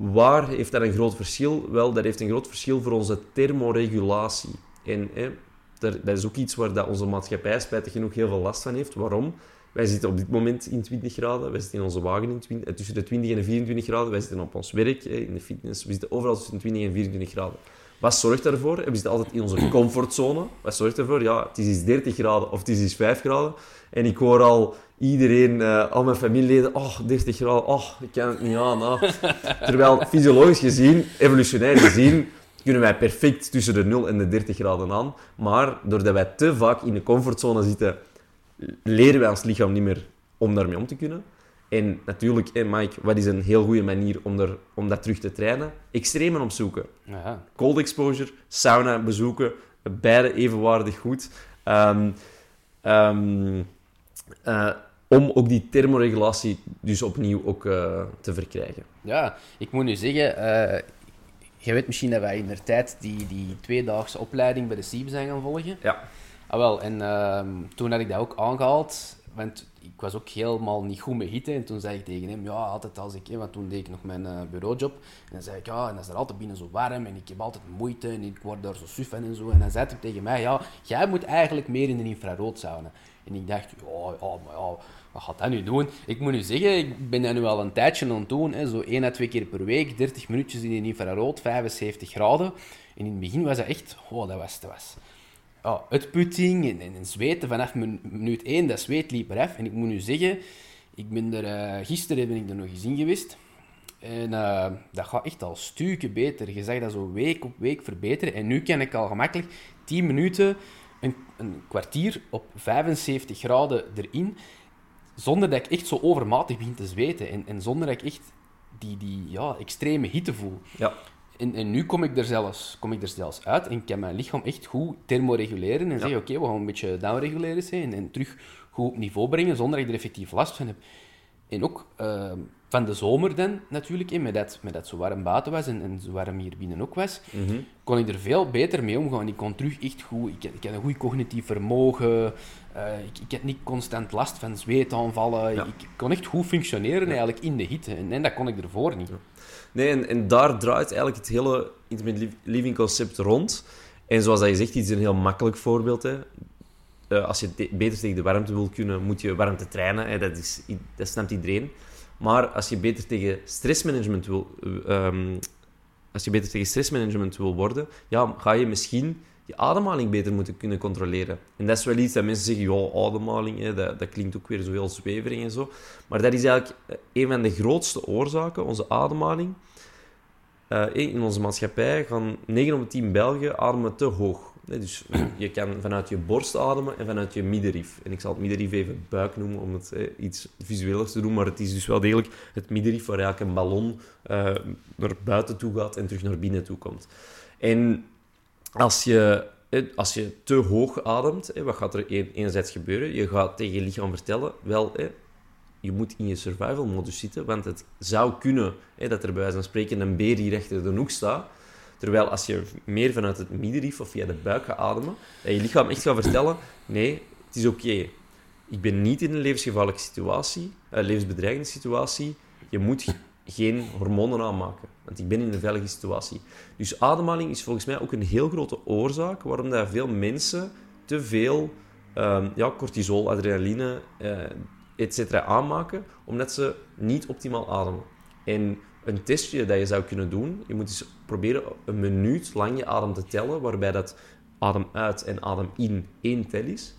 Waar heeft dat een groot verschil? Wel, dat heeft een groot verschil voor onze thermoregulatie. En daar- dat is ook iets waar dat onze maatschappij spijtig genoeg heel veel last van heeft. Waarom? Wij zitten op dit moment in 20 graden. Wij zitten in onze wagen in 20, eh, tussen de 20 en de 24 graden. Wij zitten op ons werk, in de fitness. We zitten overal tussen de 20 en 24 graden. Wat zorgt daarvoor? We zitten altijd in onze comfortzone. Wat zorgt daarvoor? Ja, het is eens 30 graden of het is eens 5 graden. En ik hoor al iedereen, eh, al mijn familieleden, oh, 30 graden, oh, ik kan het niet aan. ah." Terwijl, fysiologisch gezien, evolutionair gezien, kunnen wij perfect tussen de 0 en de 30 graden aan. Maar doordat wij te vaak in de comfortzone zitten, leren wij ons lichaam niet meer om daarmee om te kunnen. En natuurlijk, Mike, wat is een heel goede manier om, er, om dat terug te trainen? Extremen opzoeken. Ja. Cold exposure, sauna bezoeken, beide evenwaardig goed. Ehm, ehm, eh, om ook die thermoregulatie dus opnieuw ook, eh, te verkrijgen. Ja, ik moet nu zeggen, eh je weet misschien dat wij in de tijd die, die tweedaagse opleiding bij de SIEB zijn gaan volgen. Ja. Ah, wel, en ehm, toen had ik dat ook aangehaald, want ik was ook helemaal niet goed met hitte. En toen zei ik tegen hem, ja, altijd als ik, want toen deed ik nog mijn eh, bureaujob. En dan zei ik, ja, en dan is er altijd binnen zo warm en ik heb altijd moeite en ik word daar zo suf en zo. En dan zei hij tegen mij, ja, jij moet eigenlijk meer in de infraroodsauna. En ik dacht, ja, ja, maar wat gaat dat nu doen? Ik moet nu zeggen, ik ben dat nu al een tijdje aan het doen. Zo één à twee keer per week, 30 minuutjes in een infrarood, 75 graden. En in het begin was dat echt, oh, dat was, dat was ja, uitputting en, en, en zweten vanaf min- minuut 1, dat zweet liep eraf. En ik moet nu zeggen, ik ben er, eh, gisteren ben ik er nog eens in geweest. En eh, dat gaat echt al stukken beter. Je zag dat zo week op week verbeteren. En nu kan ik al gemakkelijk 10 minuten, een, een kwartier op 75 graden erin, zonder dat ik echt zo overmatig begin te zweten. En, en zonder dat ik echt die, die ja, extreme hitte voel. Ja. En, en nu kom ik, er zelfs, kom ik er zelfs uit en kan mijn lichaam echt goed thermoreguleren. En zeggen, oké, we gaan een beetje downreguleren zijn en terug goed op niveau brengen, zonder dat ik er effectief last van heb. En ook eh, van de zomer dan, natuurlijk, hè, met, dat, met dat zo warm buiten was en, en zo warm hier binnen ook was, kon ik er veel beter mee omgaan. Ik kon terug echt goed, ik, ik had een goed cognitief vermogen, eh, ik, ik had niet constant last van zweetaanvallen, Ja. ik kon echt goed functioneren eigenlijk in de hitte. En, en dat kon ik ervoor niet. Nee, en, en daar draait eigenlijk het hele intimate liv- living concept rond. En zoals dat je zegt, dit is een heel makkelijk voorbeeld. Hè. Eh, als je te- beter tegen de warmte wil kunnen, moet je warmte trainen. Hè. Dat, is, dat snapt iedereen. Maar als je beter tegen stressmanagement wil, eh, ehm, als je beter tegen stressmanagement wil worden, ja, ga je misschien je ademhaling beter moeten kunnen controleren. En dat is wel iets dat mensen zeggen, ja, ademhaling, hè, dat, dat klinkt ook weer zo heel zweverig en zo. Maar dat is eigenlijk eh, een van de grootste oorzaken, onze ademhaling. Eh, in onze maatschappij gaan 9 op de 10 Belgen ademen te hoog. Dus je kan vanuit je borst ademen en vanuit je middenrif. En ik zal het middenrif even buik noemen om het eh, iets visueler te doen, maar het is dus wel degelijk het middenrif waar eigenlijk een ballon eh, naar buiten toe gaat en terug naar binnen toe komt. En als je, eh, als je te hoog ademt, eh, wat gaat er enerzijds gebeuren? Je gaat tegen je lichaam vertellen, wel, eh, je moet in je survival modus zitten, want het zou kunnen dat er bij wijze van spreken een beer hier achter de hoek staat. Terwijl als je meer vanuit het middenrif of via de buik gaat ademen, dat je lichaam echt gaat vertellen, nee, het is oké. Ik ben niet in een levensgevaarlijke situatie, een levensbedreigende situatie. Je moet geen hormonen aanmaken, want ik ben in een veilige situatie. Dus ademhaling is volgens mij ook een heel grote oorzaak waarom dat veel mensen te veel um, ja, cortisol, adrenaline, uh, etc. aanmaken, omdat ze niet optimaal ademen. En een testje dat je zou kunnen doen, je moet eens proberen een minuut lang je adem te tellen, waarbij dat adem uit en adem in één tel is.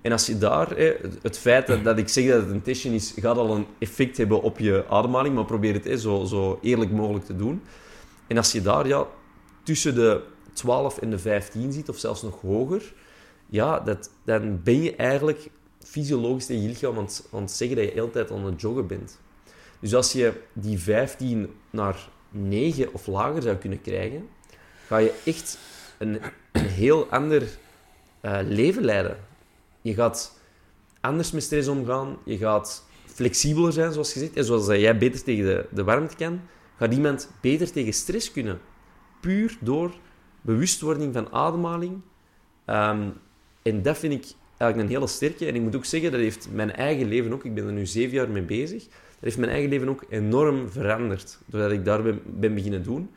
En als je daar, het feit dat, ik zeg dat het een testje is, gaat al een effect hebben op je ademhaling, maar probeer het zo, zo eerlijk mogelijk te doen. En als je daar ja, tussen de 12 en de 15 zit, of zelfs nog hoger, ja, dat, dan ben je eigenlijk fysiologisch tegen je lichaam het zeggen dat je de hele tijd aan het joggen bent. Dus als je die 15 naar 9 of lager zou kunnen krijgen, ga je echt een, heel ander uh, leven leiden. Je gaat anders met stress omgaan, je gaat flexibeler zijn, zoals je zegt. En zoals jij beter tegen de, de warmte kan, gaat iemand beter tegen stress kunnen. Puur door bewustwording van ademhaling. Um, en dat vind ik eigenlijk een hele sterke. En ik moet ook zeggen, dat heeft mijn eigen leven ook, ik ben er nu zeven jaar mee bezig, dat heeft mijn eigen leven ook enorm veranderd. Doordat ik daar ben, ben beginnen doen.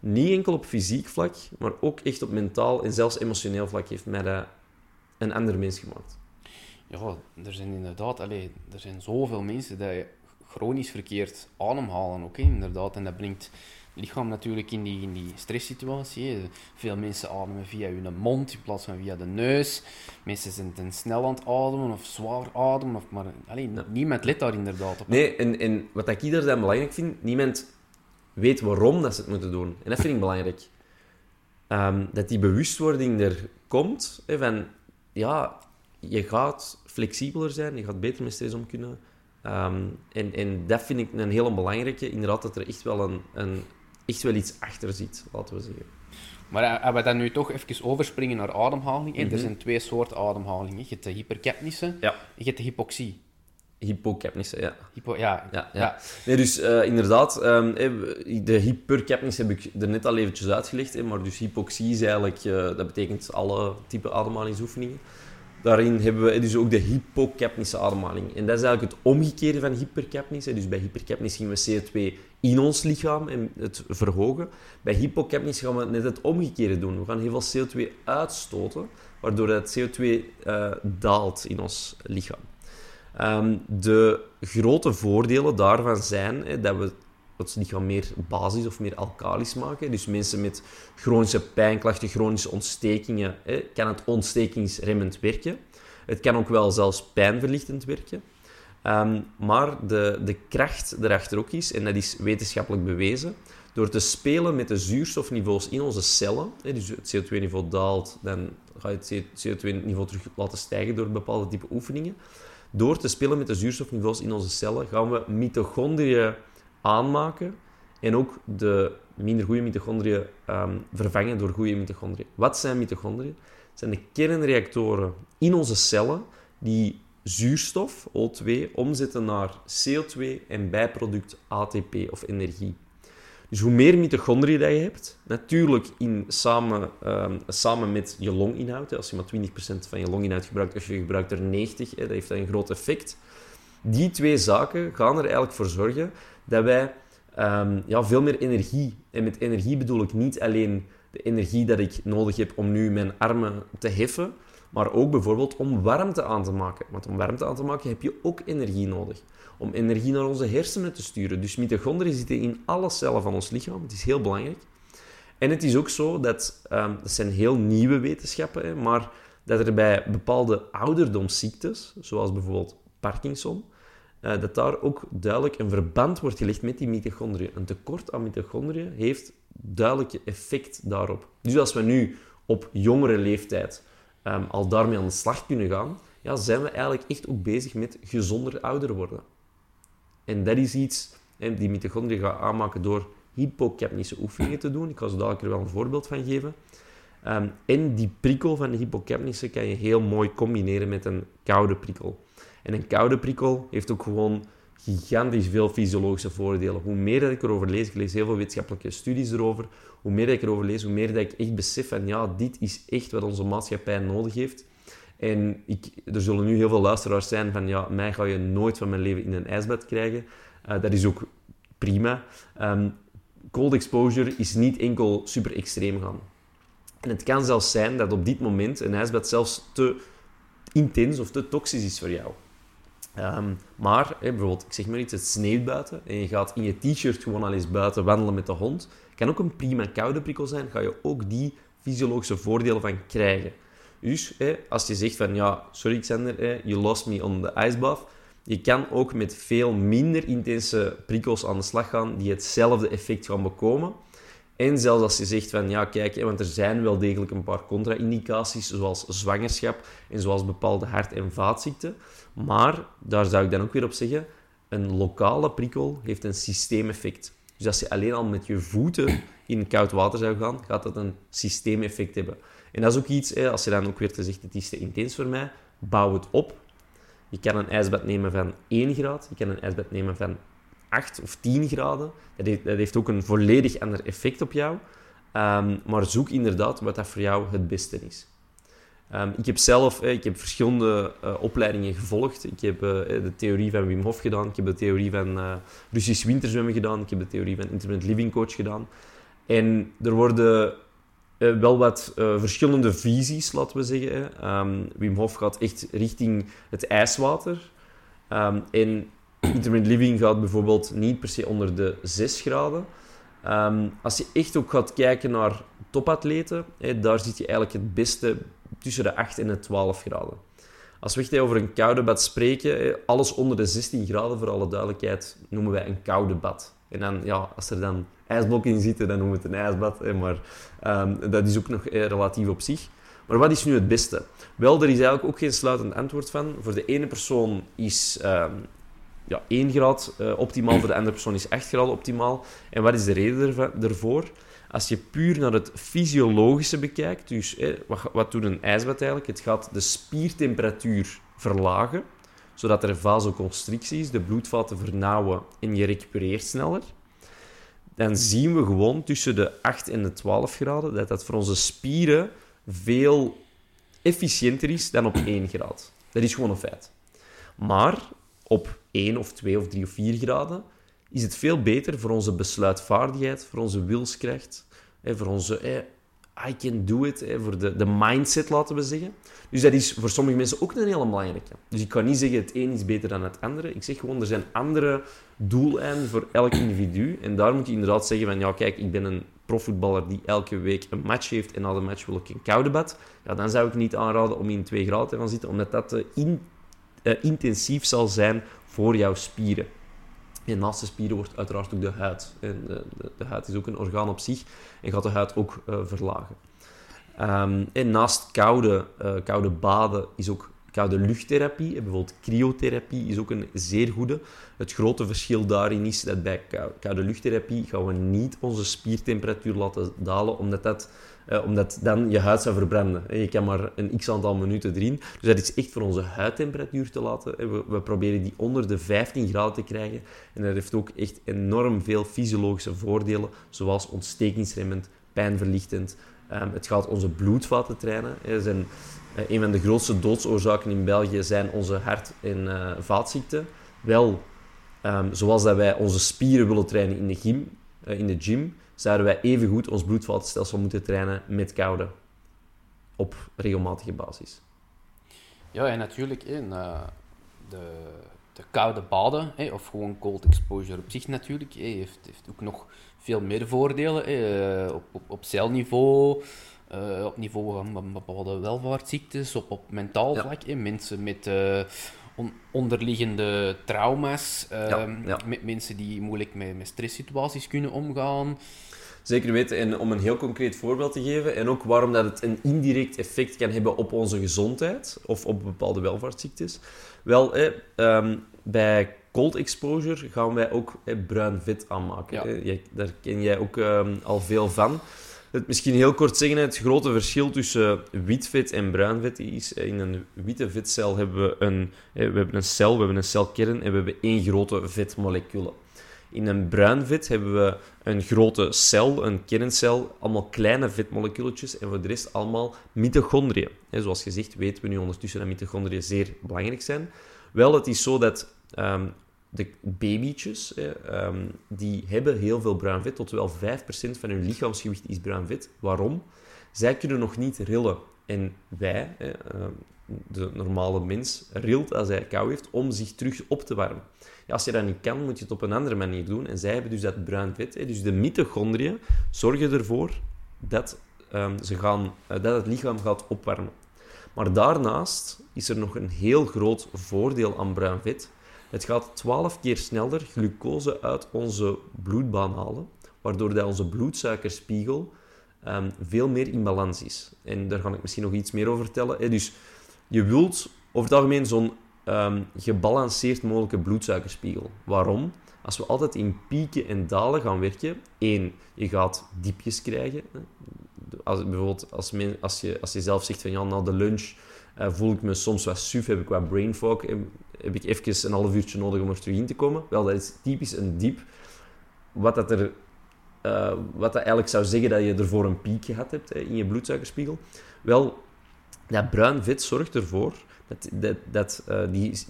Niet enkel op fysiek vlak, maar ook echt op mentaal en zelfs emotioneel vlak heeft mij dat een ander mens gemaakt. Ja, er zijn inderdaad, allez, er zijn zoveel mensen die chronisch verkeerd ademhalen ook, inderdaad. En dat brengt lichaam natuurlijk in die, in die stresssituatie. Veel mensen ademen via hun mond in plaats van via de neus. Mensen zijn ten snel aan het ademen of zwaar ademen. Of maar, alleen, Niemand let daar inderdaad op. Nee, en, en wat ik hier dan belangrijk vind, niemand weet waarom dat ze het moeten doen. En dat vind ik belangrijk. Um, dat die bewustwording er komt, hè, van ja, je gaat flexibeler zijn, je gaat beter met stress om kunnen. Um, en, en dat vind ik een hele belangrijke. Inderdaad, dat er echt wel een, een echt wel iets achter zit, laten we zeggen. Maar eh, als we dan nu toch even overspringen naar ademhaling. Mm Er zijn twee soorten ademhaling. Je hebt de hypercapnische ja. en je hebt de hypoxie. Hypocapnische, ja. Hypo, ja. ja, ja. Nee, dus uh, inderdaad, um, de hypercapnische heb ik er net al eventjes uitgelegd. maar dus hypoxie is eigenlijk, uh, dat betekent alle type ademhalingsoefeningen. Daarin hebben we dus ook de hypocapnische ademhaling. En dat is eigenlijk het omgekeerde van hypercapnis. Dus bij hypercapnis zien we CO2 in ons lichaam en het verhogen. Bij hypocapnis gaan we net het omgekeerde doen. We gaan heel veel CO2 uitstoten, waardoor het CO2 uh, daalt in ons lichaam. Um, de grote voordelen daarvan zijn hè, dat we het lichaam meer basis of meer alkalisch maken. Dus mensen met chronische pijnklachten, chronische ontstekingen, hè, kan het ontstekingsremmend werken. Het kan ook wel zelfs pijnverlichtend werken. Um, maar de, de kracht erachter ook is, en dat is wetenschappelijk bewezen, door te spelen met de zuurstofniveaus in onze cellen, hè, dus het CO2-niveau daalt, dan ga je het CO2-niveau terug laten stijgen door bepaalde type oefeningen. Door te spelen met de zuurstofniveaus in onze cellen gaan we mitochondriën aanmaken en ook de minder goede mitochondriën um, vervangen door goede mitochondriën. Wat zijn mitochondriën? Het zijn de kernreactoren in onze cellen die zuurstof, O2, omzetten naar CO2 en bijproduct ATP of energie. Dus hoe meer mitochondriën dat je hebt, natuurlijk in, samen, um, samen met je longinhoud, als je maar 20% van je longinhoud gebruikt of je gebruikt er 90, hè, dat heeft een groot effect. Die twee zaken gaan er eigenlijk voor zorgen dat wij um, ja, veel meer energie, en met energie bedoel ik niet alleen de energie dat ik nodig heb om nu mijn armen te heffen, maar ook bijvoorbeeld om warmte aan te maken. Want om warmte aan te maken heb je ook energie nodig. Om energie naar onze hersenen te sturen. Dus mitochondriën zitten in alle cellen van ons lichaam. Het is heel belangrijk. En het is ook zo dat, um, dat zijn heel nieuwe wetenschappen, hè, maar dat er bij bepaalde ouderdomsziektes, zoals bijvoorbeeld Parkinson, uh, dat daar ook duidelijk een verband wordt gelegd met die mitochondriën. Een tekort aan mitochondriën heeft duidelijk effect daarop. Dus als we nu op jongere leeftijd um, al daarmee aan de slag kunnen gaan, ja, zijn we eigenlijk echt ook bezig met gezonder ouder worden. En dat is iets die mitochondriën gaat aanmaken door hypocapnische oefeningen te doen. Ik ga zo dadelijk er wel een voorbeeld van geven. Um, en die prikkel van de hypocapnische kan je heel mooi combineren met een koude prikkel. En een koude prikkel heeft ook gewoon gigantisch veel fysiologische voordelen. Hoe meer dat ik erover lees, ik lees heel veel wetenschappelijke studies erover, hoe meer dat ik erover lees, hoe meer dat ik echt besef van ja, dit is echt wat onze maatschappij nodig heeft. En ik, er zullen nu heel veel luisteraars zijn van ja, mij ga je nooit van mijn leven in een ijsbad krijgen. Uh, dat is ook prima. Um, cold exposure is niet enkel super extreem gaan. En het kan zelfs zijn dat op dit moment een ijsbad zelfs te intens of te toxisch is voor jou. Um, maar, bijvoorbeeld, ik zeg maar iets, het sneeuwt buiten en je gaat in je t-shirt gewoon al eens buiten wandelen met de hond. Kan ook een prima koude prikkel zijn, ga je ook die fysiologische voordelen van krijgen. Dus als je zegt van, ja, sorry Xander, you lost me on the ice bath. Je kan ook met veel minder intense prikkels aan de slag gaan die hetzelfde effect gaan bekomen. En zelfs als je zegt van ja, kijk, want er zijn wel degelijk een paar contra-indicaties, zoals zwangerschap en zoals bepaalde hart- en vaatziekten. Maar daar zou ik dan ook weer op zeggen: een lokale prikkel heeft een systeemeffect. Dus als je alleen al met je voeten in koud water zou gaan, gaat dat een systeemeffect hebben. En dat is ook iets, als je dan ook weer te zegt, het is te intens voor mij, bouw het op. Je kan een ijsbad nemen van 1 graad, je kan een ijsbad nemen van 8 of 10 graden. Dat heeft, dat heeft ook een volledig ander effect op jou. Um, maar zoek inderdaad wat dat voor jou het beste is. Um, ik heb zelf ik heb verschillende uh, opleidingen gevolgd. Ik heb uh, de theorie van Wim Hof gedaan. Ik heb de theorie van uh, Russisch winterzwemmen gedaan. Ik heb de theorie van Intermittent Living Coach gedaan. En er worden wel wat verschillende visies, laten we zeggen. Um, Wim Hof gaat echt richting het ijswater. en intermittent living gaat bijvoorbeeld niet per se onder de 6 graden. Als je echt ook gaat kijken naar topatleten, daar zit je eigenlijk het beste tussen de 8 en de 12 graden. Als we echt over een koude bad spreken, alles onder de 16 graden, voor alle duidelijkheid, noemen wij een koude bad. En dan, ja, als er dan ijsblokken in zitten, dan noemen we het een ijsbad. Maar um, dat is ook nog eh, relatief op zich. Maar wat is nu het beste? Wel, er is eigenlijk ook geen sluitend antwoord van. Voor de ene persoon is um, ja, 1 graad uh, optimaal, voor de andere persoon is 8 graden optimaal. En wat is de reden ervoor? Als je puur naar het fysiologische bekijkt, dus wat, wat doet een ijsbad eigenlijk? Het gaat de spiertemperatuur verlagen, zodat er vasoconstrictie is, de bloedvaten vernauwen en je recupereert sneller. Dan zien we gewoon tussen de 8 en de 12 graden dat dat voor onze spieren veel efficiënter is dan op 1 graad. Dat is gewoon een feit. Maar op 1 of 2 of 3 of 4 graden, is het veel beter voor onze besluitvaardigheid, voor onze wilskracht, hè, voor onze I can do it, hè, voor de, de mindset, laten we zeggen. Dus dat is voor sommige mensen ook een hele belangrijke. Dus ik kan niet zeggen het een is beter dan het andere. Ik zeg gewoon, er zijn andere doeleinden voor elk individu. En daar moet je inderdaad zeggen van, ja kijk, ik ben een profvoetballer die elke week een match heeft en na de match wil ik een koude bad. Ja, dan zou ik niet aanraden om in 2 graden te gaan zitten, omdat dat te in, uh, intensief zal zijn voor jouw spieren. En naast de spieren wordt uiteraard ook de huid. En de, de, de huid is ook een orgaan op zich en gaat de huid ook uh, verlagen. Um, en naast koude, uh, koude baden is ook koude luchttherapie, bijvoorbeeld cryotherapie, is ook een zeer goede. Het grote verschil daarin is dat bij koude luchttherapie gaan we niet onze spiertemperatuur laten dalen, omdat dat uh, omdat dan je huid zou verbranden. Je kan maar een x aantal minuten erin. Dus dat is echt voor onze huidtemperatuur te laten. We, we, proberen die onder de 15 graden te krijgen. En dat heeft ook echt enorm veel fysiologische voordelen, zoals ontstekingsremmend, pijnverlichtend. Um, het gaat onze bloedvaten trainen. Er zijn, uh, een van de grootste doodsoorzaken in België zijn onze hart- en uh, vaatziekten. Wel, um, zoals dat wij onze spieren willen trainen in de gym, in de gym zouden wij evengoed ons bloedvatstelsel moeten trainen met koude op regelmatige basis. Ja, en natuurlijk in uh, de, de koude baden, hè, of gewoon cold exposure op zich natuurlijk, heeft, heeft ook nog veel meer voordelen hè, op, op, op celniveau, uh, op niveau van bepaalde welvaartsziektes, op, op mentaal vlak. Hè, mensen met uh, on, onderliggende trauma's, ja, ehm, ja. met mensen die moeilijk met, met stresssituaties kunnen omgaan. Zeker weten. En om een heel concreet voorbeeld te geven, en ook waarom dat het een indirect effect kan hebben op onze gezondheid of op bepaalde welvaartsziektes. Wel, eh, bij cold exposure gaan wij ook bruin vet aanmaken. Ja. daar ken jij ook ehm, al veel van. het misschien heel kort zeggen, het grote verschil tussen wit vet en bruin vet is, in een witte vetcel hebben we een, we hebben een cel, we hebben een celkern en we hebben één grote vetmolecule. In een bruin vet hebben we een grote cel, een kerncel, allemaal kleine vetmoleculetjes en voor de rest allemaal mitochondriën. Zoals gezegd weten we nu ondertussen dat mitochondriën zeer belangrijk zijn. Wel, het is zo dat ehm, de babytjes, ehm, die hebben heel veel bruin vet. Tot wel 5% van hun lichaamsgewicht is bruin vet. Waarom? Zij kunnen nog niet rillen. En wij, ehm, de normale mens, rilt als hij kou heeft om zich terug op te warmen. Ja, als je dat niet kan, moet je het op een andere manier doen. En zij hebben dus dat bruin vet. Dus de mitochondriën zorgen ervoor dat, ze gaan, eh, dat het lichaam gaat opwarmen. Maar daarnaast is er nog een heel groot voordeel aan bruin vet. Het gaat 12 keer sneller glucose uit onze bloedbaan halen, waardoor dat onze bloedsuikerspiegel um, veel meer in balans is. En daar ga ik misschien nog iets meer over vertellen. Dus je wilt over het algemeen zo'n um, gebalanceerd mogelijke bloedsuikerspiegel. Waarom? Als we altijd in pieken en dalen gaan werken, één, je gaat diepjes krijgen. Als, bijvoorbeeld als, je, als je zelf zegt van ja, na de lunch uh, voel ik me soms wat suf, heb ik wat brain fog, heb, heb, ik even een half uurtje nodig om er terug in te komen. Wel, dat is typisch een diep. Wat dat, er, uh, wat dat eigenlijk zou zeggen dat je ervoor een piek gehad hebt in je bloedsuikerspiegel. Wel, dat bruin vet zorgt ervoor dat, dat, uh, die,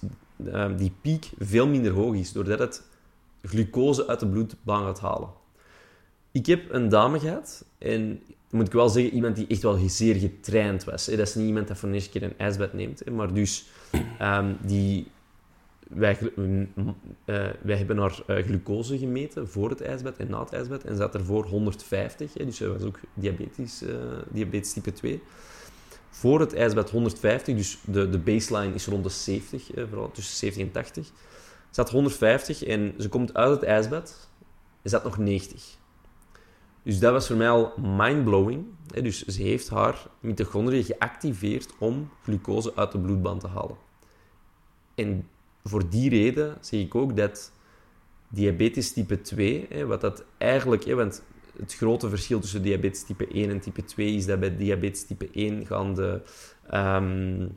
die piek veel minder hoog is, doordat het glucose uit de bloedbaan gaat halen. Ik heb een dame gehad en moet ik wel zeggen, iemand die echt wel zeer getraind was. Dat is niet iemand dat voor de eerste keer een ijsbad neemt. Maar dus, um, die, wij, uh, wij hebben haar uh, glucose gemeten voor het ijsbad en na het ijsbad. En zat ervoor 150. Hè, dus zij was ook diabetes, diabetes type 2. Voor het ijsbad 150, dus de, de baseline is rond de 70, vooral tussen 70 en 80. Zat 150 en ze komt uit het ijsbad en zat nog 90. Dus dat was voor mij al mindblowing. Dus ze heeft haar mitochondriën geactiveerd om glucose uit de bloedbaan te halen. En voor die reden zeg ik ook dat diabetes type 2, wat dat eigenlijk, want het grote verschil tussen diabetes type 1 en type 2 is dat bij diabetes type 1 gaan de, um,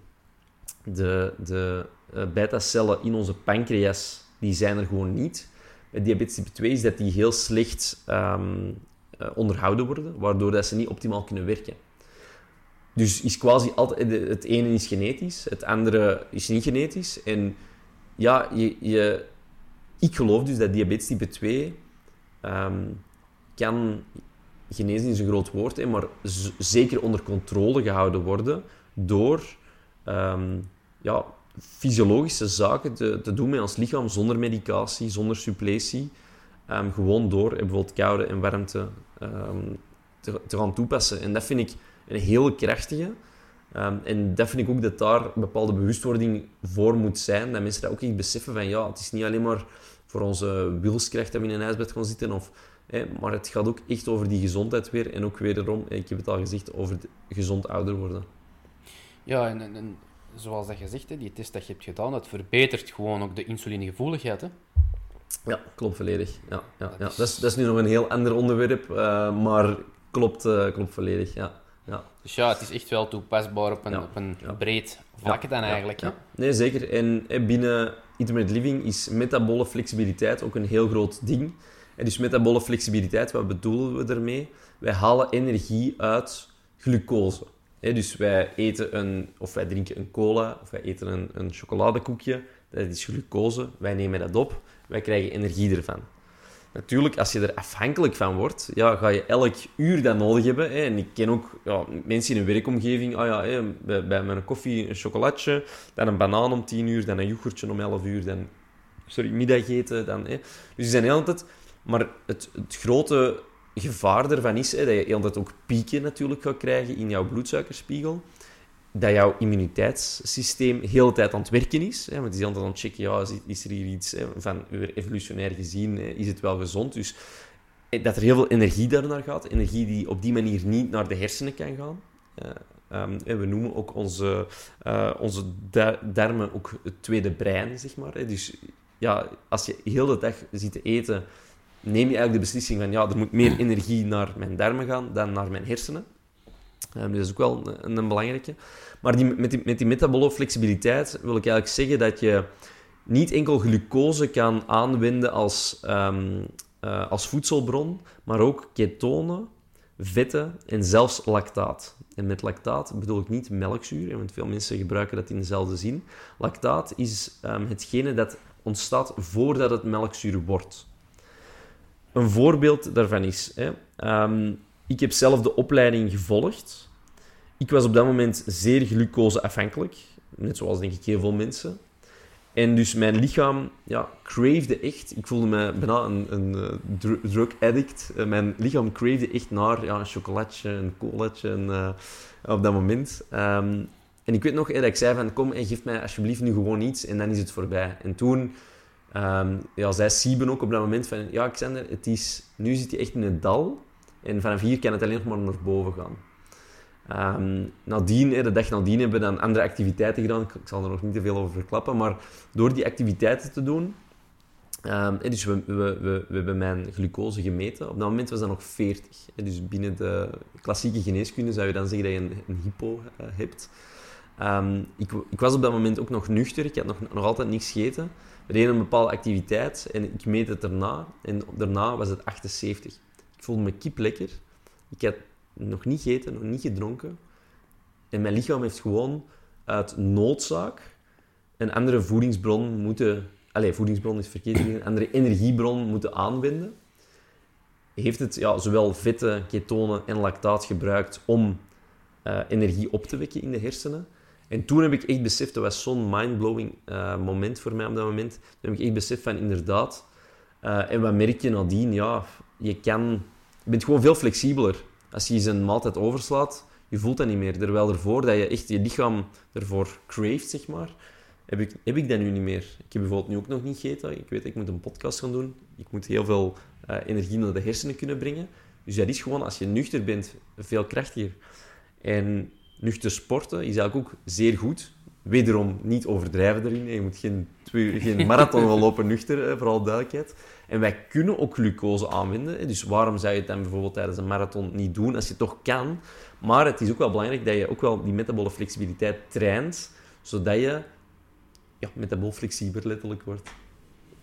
de, de uh, beta-cellen in onze pancreas, die zijn er gewoon niet. Bij diabetes type 2 is dat die heel slecht um, uh, onderhouden worden, waardoor dat ze niet optimaal kunnen werken. Dus is quasi altijd, het ene is genetisch, het andere is niet genetisch. En ja, je, je, ik geloof dus dat diabetes type 2 um, ehm, kan, genezen is een groot woord, hè, maar zeker onder controle gehouden worden door um, ja, fysiologische zaken te, doen met ons lichaam zonder medicatie, zonder suppletie. Um, gewoon door bijvoorbeeld koude en warmte um, te, te, gaan toepassen. En dat vind ik een heel krachtige. En dat vind ik ook dat daar bepaalde bewustwording voor moet zijn. Dat mensen dat ook echt beseffen van ja, het is niet alleen maar voor onze wilskracht dat we in een ijsbed gaan zitten. Of, maar het gaat ook echt over die gezondheid weer. En ook wederom, ik heb het al gezegd, over gezond ouder worden. Ja, en, en, zoals dat je zegt, hè, die test dat je hebt gedaan, dat verbetert gewoon ook de insulinegevoeligheid. Hè? Ja, klopt volledig. Ja, ja, ja. Dat, is, dat is nu nog een heel ander onderwerp, uh, maar klopt, uh, klopt volledig. Ja. Ja. Dus ja, het is echt wel toepasbaar op een, ja. op een breed vlak dan eigenlijk. Ja. Nee, zeker. En binnen intermittent living is metabole flexibiliteit ook een heel groot ding. En dus metabole flexibiliteit, wat bedoelen we daarmee? Wij halen energie uit glucose. Dus wij eten een, of wij drinken een cola, of wij eten een, een chocoladekoekje. Dat is glucose. Wij nemen dat op. Wij krijgen energie ervan. Natuurlijk, als je er afhankelijk van wordt, ja, ga je elk uur dat nodig hebben. Hè. En ik ken ook ja, mensen in een werkomgeving. Ah ja, hè, bij, mijn koffie een chocolatje, dan een banaan om 10 uur, dan een yoghurtje om 11 uur, dan sorry, middageten. Dan, hè. Dus die zijn heel tijd... Maar het, het grote gevaar ervan is hè, dat je heel tijd ook pieken natuurlijk gaat krijgen in jouw bloedsuikerspiegel dat jouw immuniteitssysteem de hele tijd aan het werken is. Hè, want die is altijd aan het checken, ja, is er hier iets van evolutionair gezien, is het wel gezond? Dus eh, dat er heel veel energie daarnaar gaat. Energie die op die manier niet naar de hersenen kan gaan. Uh, um, we noemen ook onze, uh, onze darmen ook het tweede brein, zeg maar. Dus ja, als je heel de dag zit te eten neem je eigenlijk de beslissing van ja, er moet meer energie naar mijn darmen gaan dan naar mijn hersenen. Um, dus dat is ook wel een, een belangrijke. Maar die, met, die, met die metabole flexibiliteit wil ik eigenlijk zeggen dat je niet enkel glucose kan aanwenden als, um, uh, als voedselbron, maar ook ketonen, vetten en zelfs lactaat. En met lactaat bedoel ik niet melkzuur, want veel mensen gebruiken dat in dezelfde zin. Lactaat is um, hetgene dat ontstaat voordat het melkzuur wordt. Een voorbeeld daarvan is, hè, um, ik heb zelf de opleiding gevolgd. Ik was op dat moment zeer glucoseafhankelijk, net zoals denk ik heel veel mensen. En dus mijn lichaam ja, cravede echt. Ik voelde me bijna een, een, een drug addict. Mijn lichaam cravede echt naar ja, een chocolatje, een colaatje en, uh, op dat moment. Um, en ik weet nog dat ik zei van kom en geef mij alsjeblieft nu gewoon iets en dan is het voorbij. En toen um, ja, zei Sieben ook op dat moment van ja Xander, het is, nu zit je echt in het dal en vanaf hier kan het alleen nog maar naar boven gaan. Um, nadien, de dag nadien hebben we dan andere activiteiten gedaan. Ik, zal er nog niet te veel over verklappen, maar door die activiteiten te doen... Um, dus we, we, we, hebben mijn glucose gemeten. Op dat moment was dat nog 40. Dus binnen de klassieke geneeskunde zou je dan zeggen dat je een, een hypo uh, hebt. Ik, ik, was op dat moment ook nog nuchter. Ik had nog, nog altijd niks gegeten. We deden een bepaalde activiteit en ik meet het daarna. En daarna was het 78. Ik voelde me kip lekker. Ik had nog niet gegeten, nog niet gedronken. En mijn lichaam heeft gewoon uit noodzaak een andere voedingsbron moeten... Allez, voedingsbron is verkeerd, een andere energiebron moeten aanwenden. Heeft het ja, zowel vetten, ketonen en lactaat gebruikt om uh, energie op te wekken in de hersenen. En toen heb ik echt beseft, dat was zo'n mindblowing uh, moment voor mij op dat moment. Toen heb ik echt beseft van inderdaad... Uh, en wat merk je nadien? Ja, je kan... Je bent gewoon veel flexibeler. Als je een maaltijd overslaat, je voelt dat niet meer. Terwijl ervoor dat je echt je lichaam ervoor craeft, zeg maar, heb ik, heb ik dat nu niet meer. Ik heb bijvoorbeeld nu ook nog niet gegeten. Ik weet, ik moet een podcast gaan doen. Ik moet heel veel uh, energie naar de hersenen kunnen brengen. Dus dat is gewoon, als je nuchter bent, veel krachtiger. En nuchter sporten is eigenlijk ook zeer goed. Wederom niet overdrijven erin. Je moet geen, geen marathon gaan lopen nuchter, voor alle duidelijkheid. En wij kunnen ook glucose aanwenden. Dus waarom zou je het dan bijvoorbeeld tijdens een marathon niet doen als je het toch kan? Maar het is ook wel belangrijk dat je ook wel die metabole flexibiliteit traint, zodat je ja, metabol flexibel letterlijk wordt.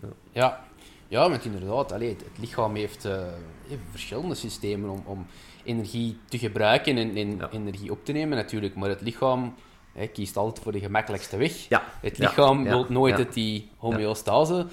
Ja, ja, ja inderdaad. Allee, het, lichaam heeft, uh, heeft, verschillende systemen om, om energie te gebruiken en, en ja. energie op te nemen natuurlijk. Maar het lichaam hij kiest altijd voor de gemakkelijkste weg. Ja. Het lichaam wil nooit het die homeostase.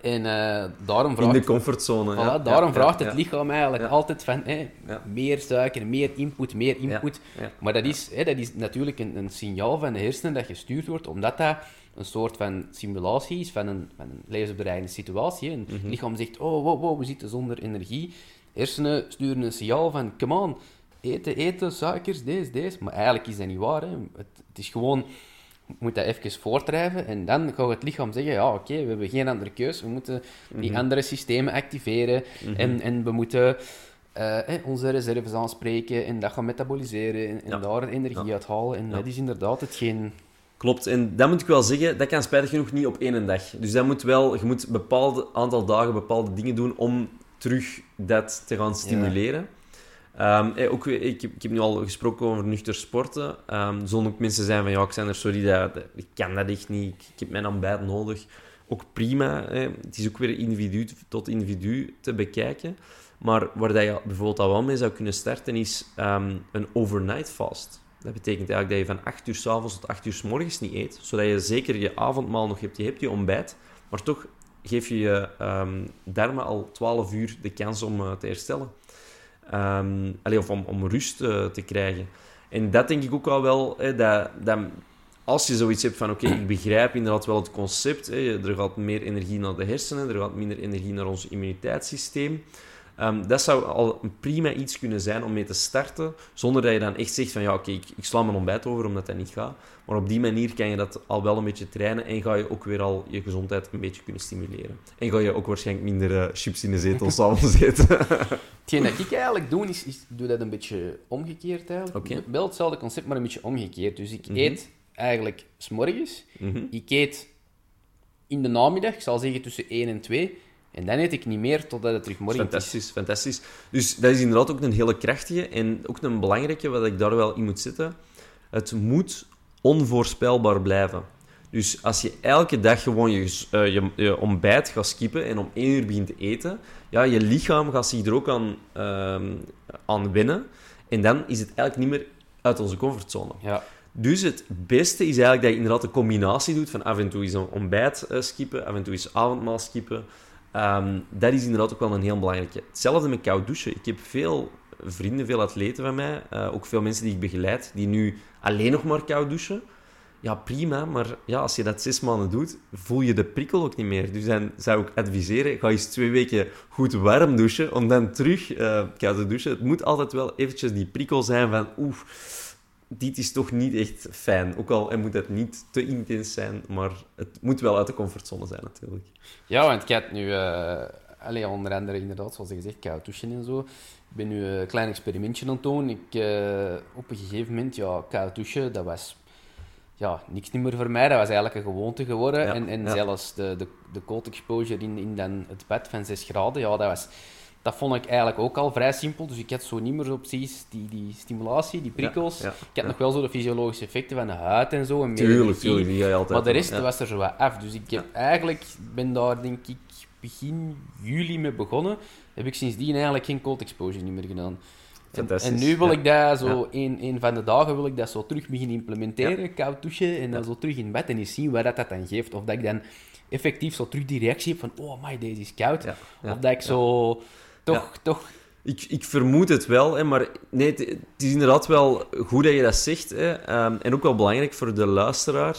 En uh, daarom vraagt... In de comfortzone. Voilà, daarom vraagt het lichaam eigenlijk altijd van hey, meer suiker, meer input, meer input. Maar dat is, hey, dat is natuurlijk een, een, signaal van de hersenen dat gestuurd wordt, omdat dat een soort van simulatie is van een, van een levensbedreigende situatie. En Het mhm. lichaam zegt, oh, wow, wow, we zitten zonder energie. Hersenen sturen een signaal van, come on, eten, eten, suikers, deze, deze. Maar eigenlijk is dat niet waar. Hè. Het, het is gewoon, je moet dat even voortdrijven en dan gaat het lichaam zeggen, ja oké, we hebben geen andere keus, we moeten die mhm. andere systemen activeren mhm. en, en we moeten uh, onze reserves aanspreken en dat gaan metaboliseren en, daar energie ja. uit halen. En dat is inderdaad hetgeen... Klopt, en dat moet ik wel zeggen, dat kan spijtig genoeg niet op één dag. Dus dat moet wel, je moet een bepaald aantal dagen bepaalde dingen doen om terug dat te gaan stimuleren. Um, ook, ik, ik, heb nu al gesproken over nuchter sporten. Um, ehm, zullen ook mensen zijn van, ja, ik zijn er sorry, dat, ik kan dat echt niet. Ik, ik heb mijn ontbijt nodig. Ook prima. Het is ook weer individu tot individu te bekijken. Maar waar dat je bijvoorbeeld al wel mee zou kunnen starten, is um, een overnight fast. Dat betekent eigenlijk dat je van 8 uur s avonds tot 8 uur s morgens niet eet, zodat je zeker je avondmaal nog hebt. Je hebt je ontbijt, maar toch geef je je um, darmen al 12 uur de kans om uh, te herstellen. Um, of om, om rust uh, te krijgen. En dat denk ik ook al wel, hè, dat, dat als je zoiets hebt van, oké, ik begrijp inderdaad wel het concept, hè, er gaat meer energie naar de hersenen, er gaat minder energie naar ons immuniteitssysteem. Um, dat zou al een prima iets kunnen zijn om mee te starten, zonder dat je dan echt zegt van, ja, oké, ik, ik, sla mijn ontbijt over omdat dat niet gaat. Maar op die manier kan je dat al wel een beetje trainen en ga je ook weer al je gezondheid een beetje kunnen stimuleren. En ga je ook waarschijnlijk minder uh, chips in de zetel s'avonds eten. Hetgeen dat ik eigenlijk doe, is, is doe dat een beetje omgekeerd eigenlijk. Okay. Wel hetzelfde concept, maar een beetje omgekeerd. Dus ik mhm. eet eigenlijk s'morgens. Mm Ik eet in de namiddag, ik zal zeggen tussen 1 en 2, En dan eet ik niet meer totdat het terug morgen is. Fantastisch, fantastisch. Dus dat is inderdaad ook een hele krachtige en ook een belangrijke, wat ik daar wel in moet zetten. Het moet onvoorspelbaar blijven. Dus als je elke dag gewoon je, uh, je, je, ontbijt gaat skippen en om één uur begint te eten, ja, je lichaam gaat zich er ook aan, uh, aan winnen. En dan is het eigenlijk niet meer uit onze comfortzone. Ja. Dus het beste is eigenlijk dat je inderdaad een combinatie doet van af en toe eens een ontbijt uh, skippen, af en toe eens avondmaal skippen. Um, dat is inderdaad ook wel een heel belangrijke. Hetzelfde met koud douchen. Ik heb veel vrienden, veel atleten van mij, uh, ook veel mensen die ik begeleid, die nu alleen nog maar koud douchen. Ja, prima, maar ja, als je dat zes maanden doet, voel je de prikkel ook niet meer. Dus dan zou ik adviseren, ga eens twee weken goed warm douchen, om dan terug uh, koud te douchen. Het moet altijd wel eventjes die prikkel zijn van, oeh, dit is toch niet echt fijn. Ook al moet het niet te intens zijn, maar het moet wel uit de comfortzone zijn natuurlijk. Ja, want ik heb nu, uh, allez, onder andere inderdaad, zoals je gezegd, koud douchen en zo. Ik ben nu een klein experimentje aan het doen. Ik, uh, op een gegeven moment, ja, koud douchen, dat was ja, niks niet meer voor mij. Dat was eigenlijk een gewoonte geworden. Ja, en en ja. zelfs de, de, de cold exposure in, in dan het bed van 6 graden, ja, dat, was, dat vond ik eigenlijk ook al vrij simpel. Dus ik had zo niet meer zo precies die, die stimulatie, die prikkels. Ja, ja, ik had ja. nog wel zo de fysiologische effecten van de huid en zo. En meer Tuurlijk, tuurlijk, die ga je altijd Maar de rest was er zo wat af. Dus ik heb eigenlijk, ben daar denk ik begin juli mee begonnen. Heb ik sindsdien eigenlijk geen cold exposure niet meer gedaan. En, Fantastisch, en nu wil ik dat zo, een, een van de dagen wil ik dat zo terug beginnen implementeren, koud douchen, en dan zo terug in bed en eens zien wat dat, dat dan geeft. Of dat ik dan effectief zo terug die reactie heb van, oh my, deze is koud. Of dat ik zo toch, toch Ik, ik vermoed het wel, hè, maar nee, het, het is inderdaad wel goed dat je dat zegt. Hè, ehm, en ook wel belangrijk voor de luisteraar.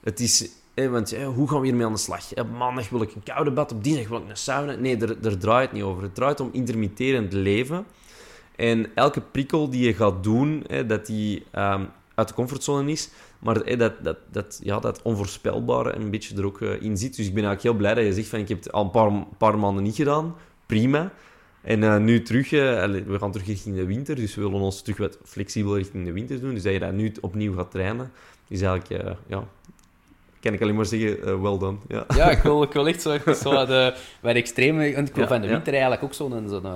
Het is, hè, want hè, hoe gaan we hiermee aan de slag? Hè, maandag wil ik een koude bad, op dinsdag wil ik een sauna. Nee, daar, daar draait het niet over. Het draait om intermitterend leven. En elke prikkel die je gaat doen, hè, dat die ehm, uit de comfortzone is, maar hè, dat, dat, dat, ja, dat onvoorspelbare een beetje er ook eh, in zit. Dus ik ben eigenlijk heel blij dat je zegt van ik heb het al een paar, paar maanden niet gedaan. Prima. En eh, nu terug, eh, we gaan terug richting de winter, dus we willen ons terug wat flexibel richting de winter doen. Dus dat je dat nu opnieuw gaat trainen, is eigenlijk, eh, ja, kan ik alleen maar zeggen, well done. Ja. Ja, ik wil, ik wil echt zo, zo de, wat extreme... Want ik wil Ja, van de ja. winter eigenlijk ook zo'n... zo'n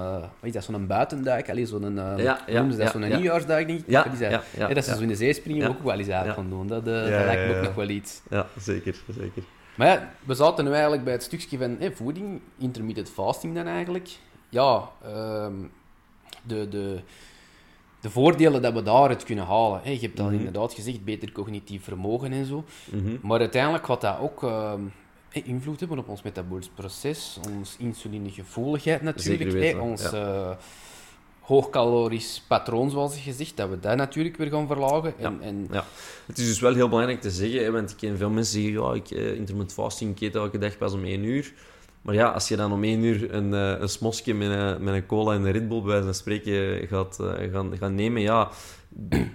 is dat? Zo'n buitenduik? Allee, zo'n... Ja, ja, noemen ze dat? ja, Zo'n ja. nieuwjaarsduik, denk ik? Ja, is dat? ja, ja, Hè, dat ze ja. zo in de zee springen, Ja. ook wel eens Ja. gaan doen. Dat, Ja, dat lijkt me ja, ook ja. nog wel iets. ja, zeker, zeker. Maar ja, we zaten nu eigenlijk bij het stukje van voeding, intermittent fasting dan eigenlijk. Ja, ehm, de, de, de voordelen dat we daaruit kunnen halen. Hè. Je hebt al Mhm. inderdaad gezegd, beter cognitief vermogen en zo. Mhm. Maar uiteindelijk gaat dat ook ehm, invloed hebben op ons metabolisch proces, ons insulinegevoeligheid natuurlijk, hè, ons ja. eh, hoogcalorisch patroon, zoals gezegd, dat we dat natuurlijk weer gaan verlagen. En, en, Ja. Het is dus wel heel belangrijk te zeggen, hè, want ik ken veel mensen die zeggen, ja, ik eh, intermittent fasting, ik eet elke dag pas om één uur. Maar ja, als je dan om één uur een, eh, een smosje met een, met een cola en een Red Bull bij wijze van spreken gaat, eh, gaan, gaan nemen, ja,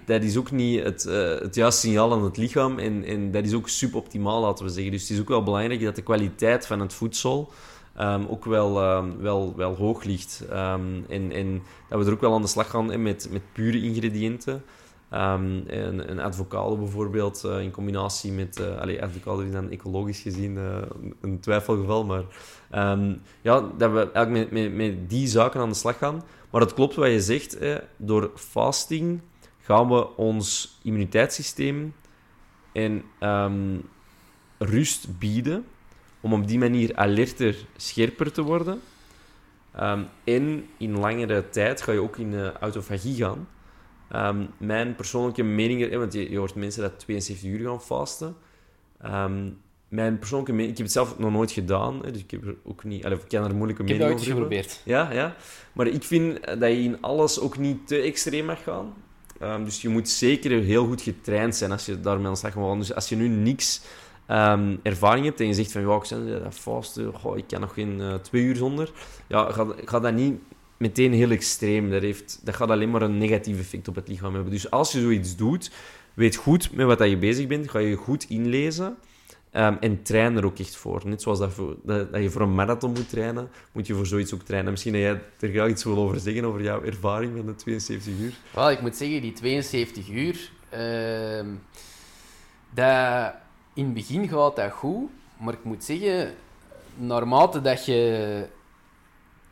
dat is ook niet het, eh, het juiste signaal aan het lichaam en, en dat is ook suboptimaal, laten we zeggen. Dus het is ook wel belangrijk dat de kwaliteit van het voedsel ehm, ook wel, ehm, wel, wel hoog ligt. Ehm, en, dat we er ook wel aan de slag gaan met, met pure ingrediënten. Ehm, een, avocado bijvoorbeeld, eh, in combinatie met... eh allee, avocado is dan ecologisch gezien eh, een- twijfelgeval, maar... ehm, ja, dat we eigenlijk met, met, met die zaken aan de slag gaan. Maar het klopt wat je zegt, door fasting gaan we ons immuniteitssysteem en ehm, rust bieden om op die manier alerter, scherper te worden. En in langere tijd ga je ook in autofagie gaan. Ehm, mijn persoonlijke mening, want je, je hoort mensen dat 72 uur gaan fasten. Ehm, mijn persoonlijke mening, ik heb het zelf nog nooit gedaan, dus ik, heb er ook niet, allee, ik kan er moeilijke mening over hebben. geprobeerd. Ja, ja. Maar ik vind dat je in alles ook niet te extreem mag gaan. Ehm, dus je moet zeker heel goed getraind zijn als je daarmee aan de slag gaat. Dus als je nu niks ervaring hebt en je zegt van ja, ik ben dat goh, ik kan nog geen eh, twee uur zonder. Ja, ga, ga dat niet meteen heel extreem. Dat, heeft, dat gaat alleen maar een negatief effect op het lichaam hebben. Dus als je zoiets doet, weet goed met wat dat je bezig bent. Ga je goed inlezen. Ehm, en train er ook echt voor. Net zoals dat, dat, je voor een marathon moet trainen, moet je voor zoiets ook trainen. Misschien dat jij er iets wil over zeggen, over jouw ervaring van de 72 uur. Wel, ik moet zeggen, die 72 uur, ehm, dat, in het begin gaat dat goed, maar ik moet zeggen, naarmate dat je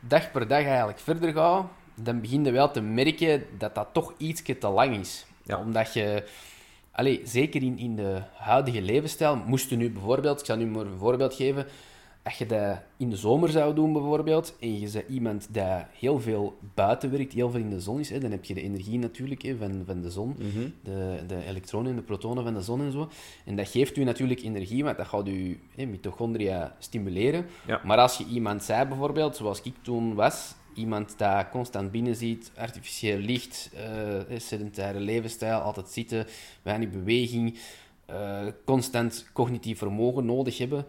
dag per dag eigenlijk verder gaat, dan begin je wel te merken dat dat toch iets te lang is. Ja. Omdat je, allez, zeker in, in de huidige levensstijl, moest je nu bijvoorbeeld, ik zal nu maar een voorbeeld geven, als je dat in de zomer zou doen bijvoorbeeld, en je bent iemand die heel veel buiten werkt, heel veel in de zon is, hè, dan heb je de energie natuurlijk hè, van, van de zon, Mhm. de, de elektronen en de protonen van de zon en zo. En dat geeft u natuurlijk energie, want dat gaat je hè, mitochondria stimuleren. Ja. Maar als je iemand zei bijvoorbeeld, zoals ik toen was, iemand dat constant binnen ziet, artificieel licht, eh, sedentaire levensstijl, altijd zitten, weinig beweging, eh, constant cognitief vermogen nodig hebben,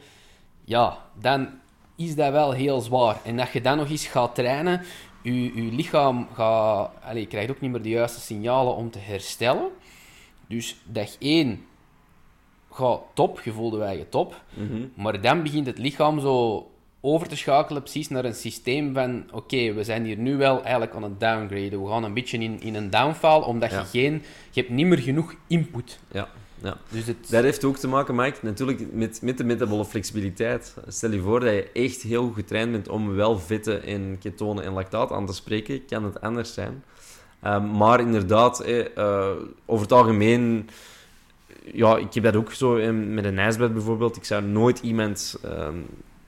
ja, dan is dat wel heel zwaar. En dat je dan nog eens gaat trainen, je, je lichaam gaat, allez, je krijgt ook niet meer de juiste signalen om te herstellen. Dus dag 1 gaat top, je voelde wij je top. Mhm. Maar dan begint het lichaam zo over te schakelen precies naar een systeem van oké, we zijn hier nu wel eigenlijk aan het downgraden. We gaan een beetje in, in een downfall, omdat Ja. je geen... Je hebt niet meer genoeg input. Ja, ja. Dus het... Dat heeft ook te maken, Mike, natuurlijk met, met de metabole flexibiliteit. Stel je voor dat je echt heel goed getraind bent om wel vetten en ketonen en lactaat aan te spreken, kan het anders zijn. Ehm, maar inderdaad, eh, eh, over het algemeen, ja, ik heb dat ook zo in- met een ijsbed bijvoorbeeld. Ik zou nooit iemand ehm,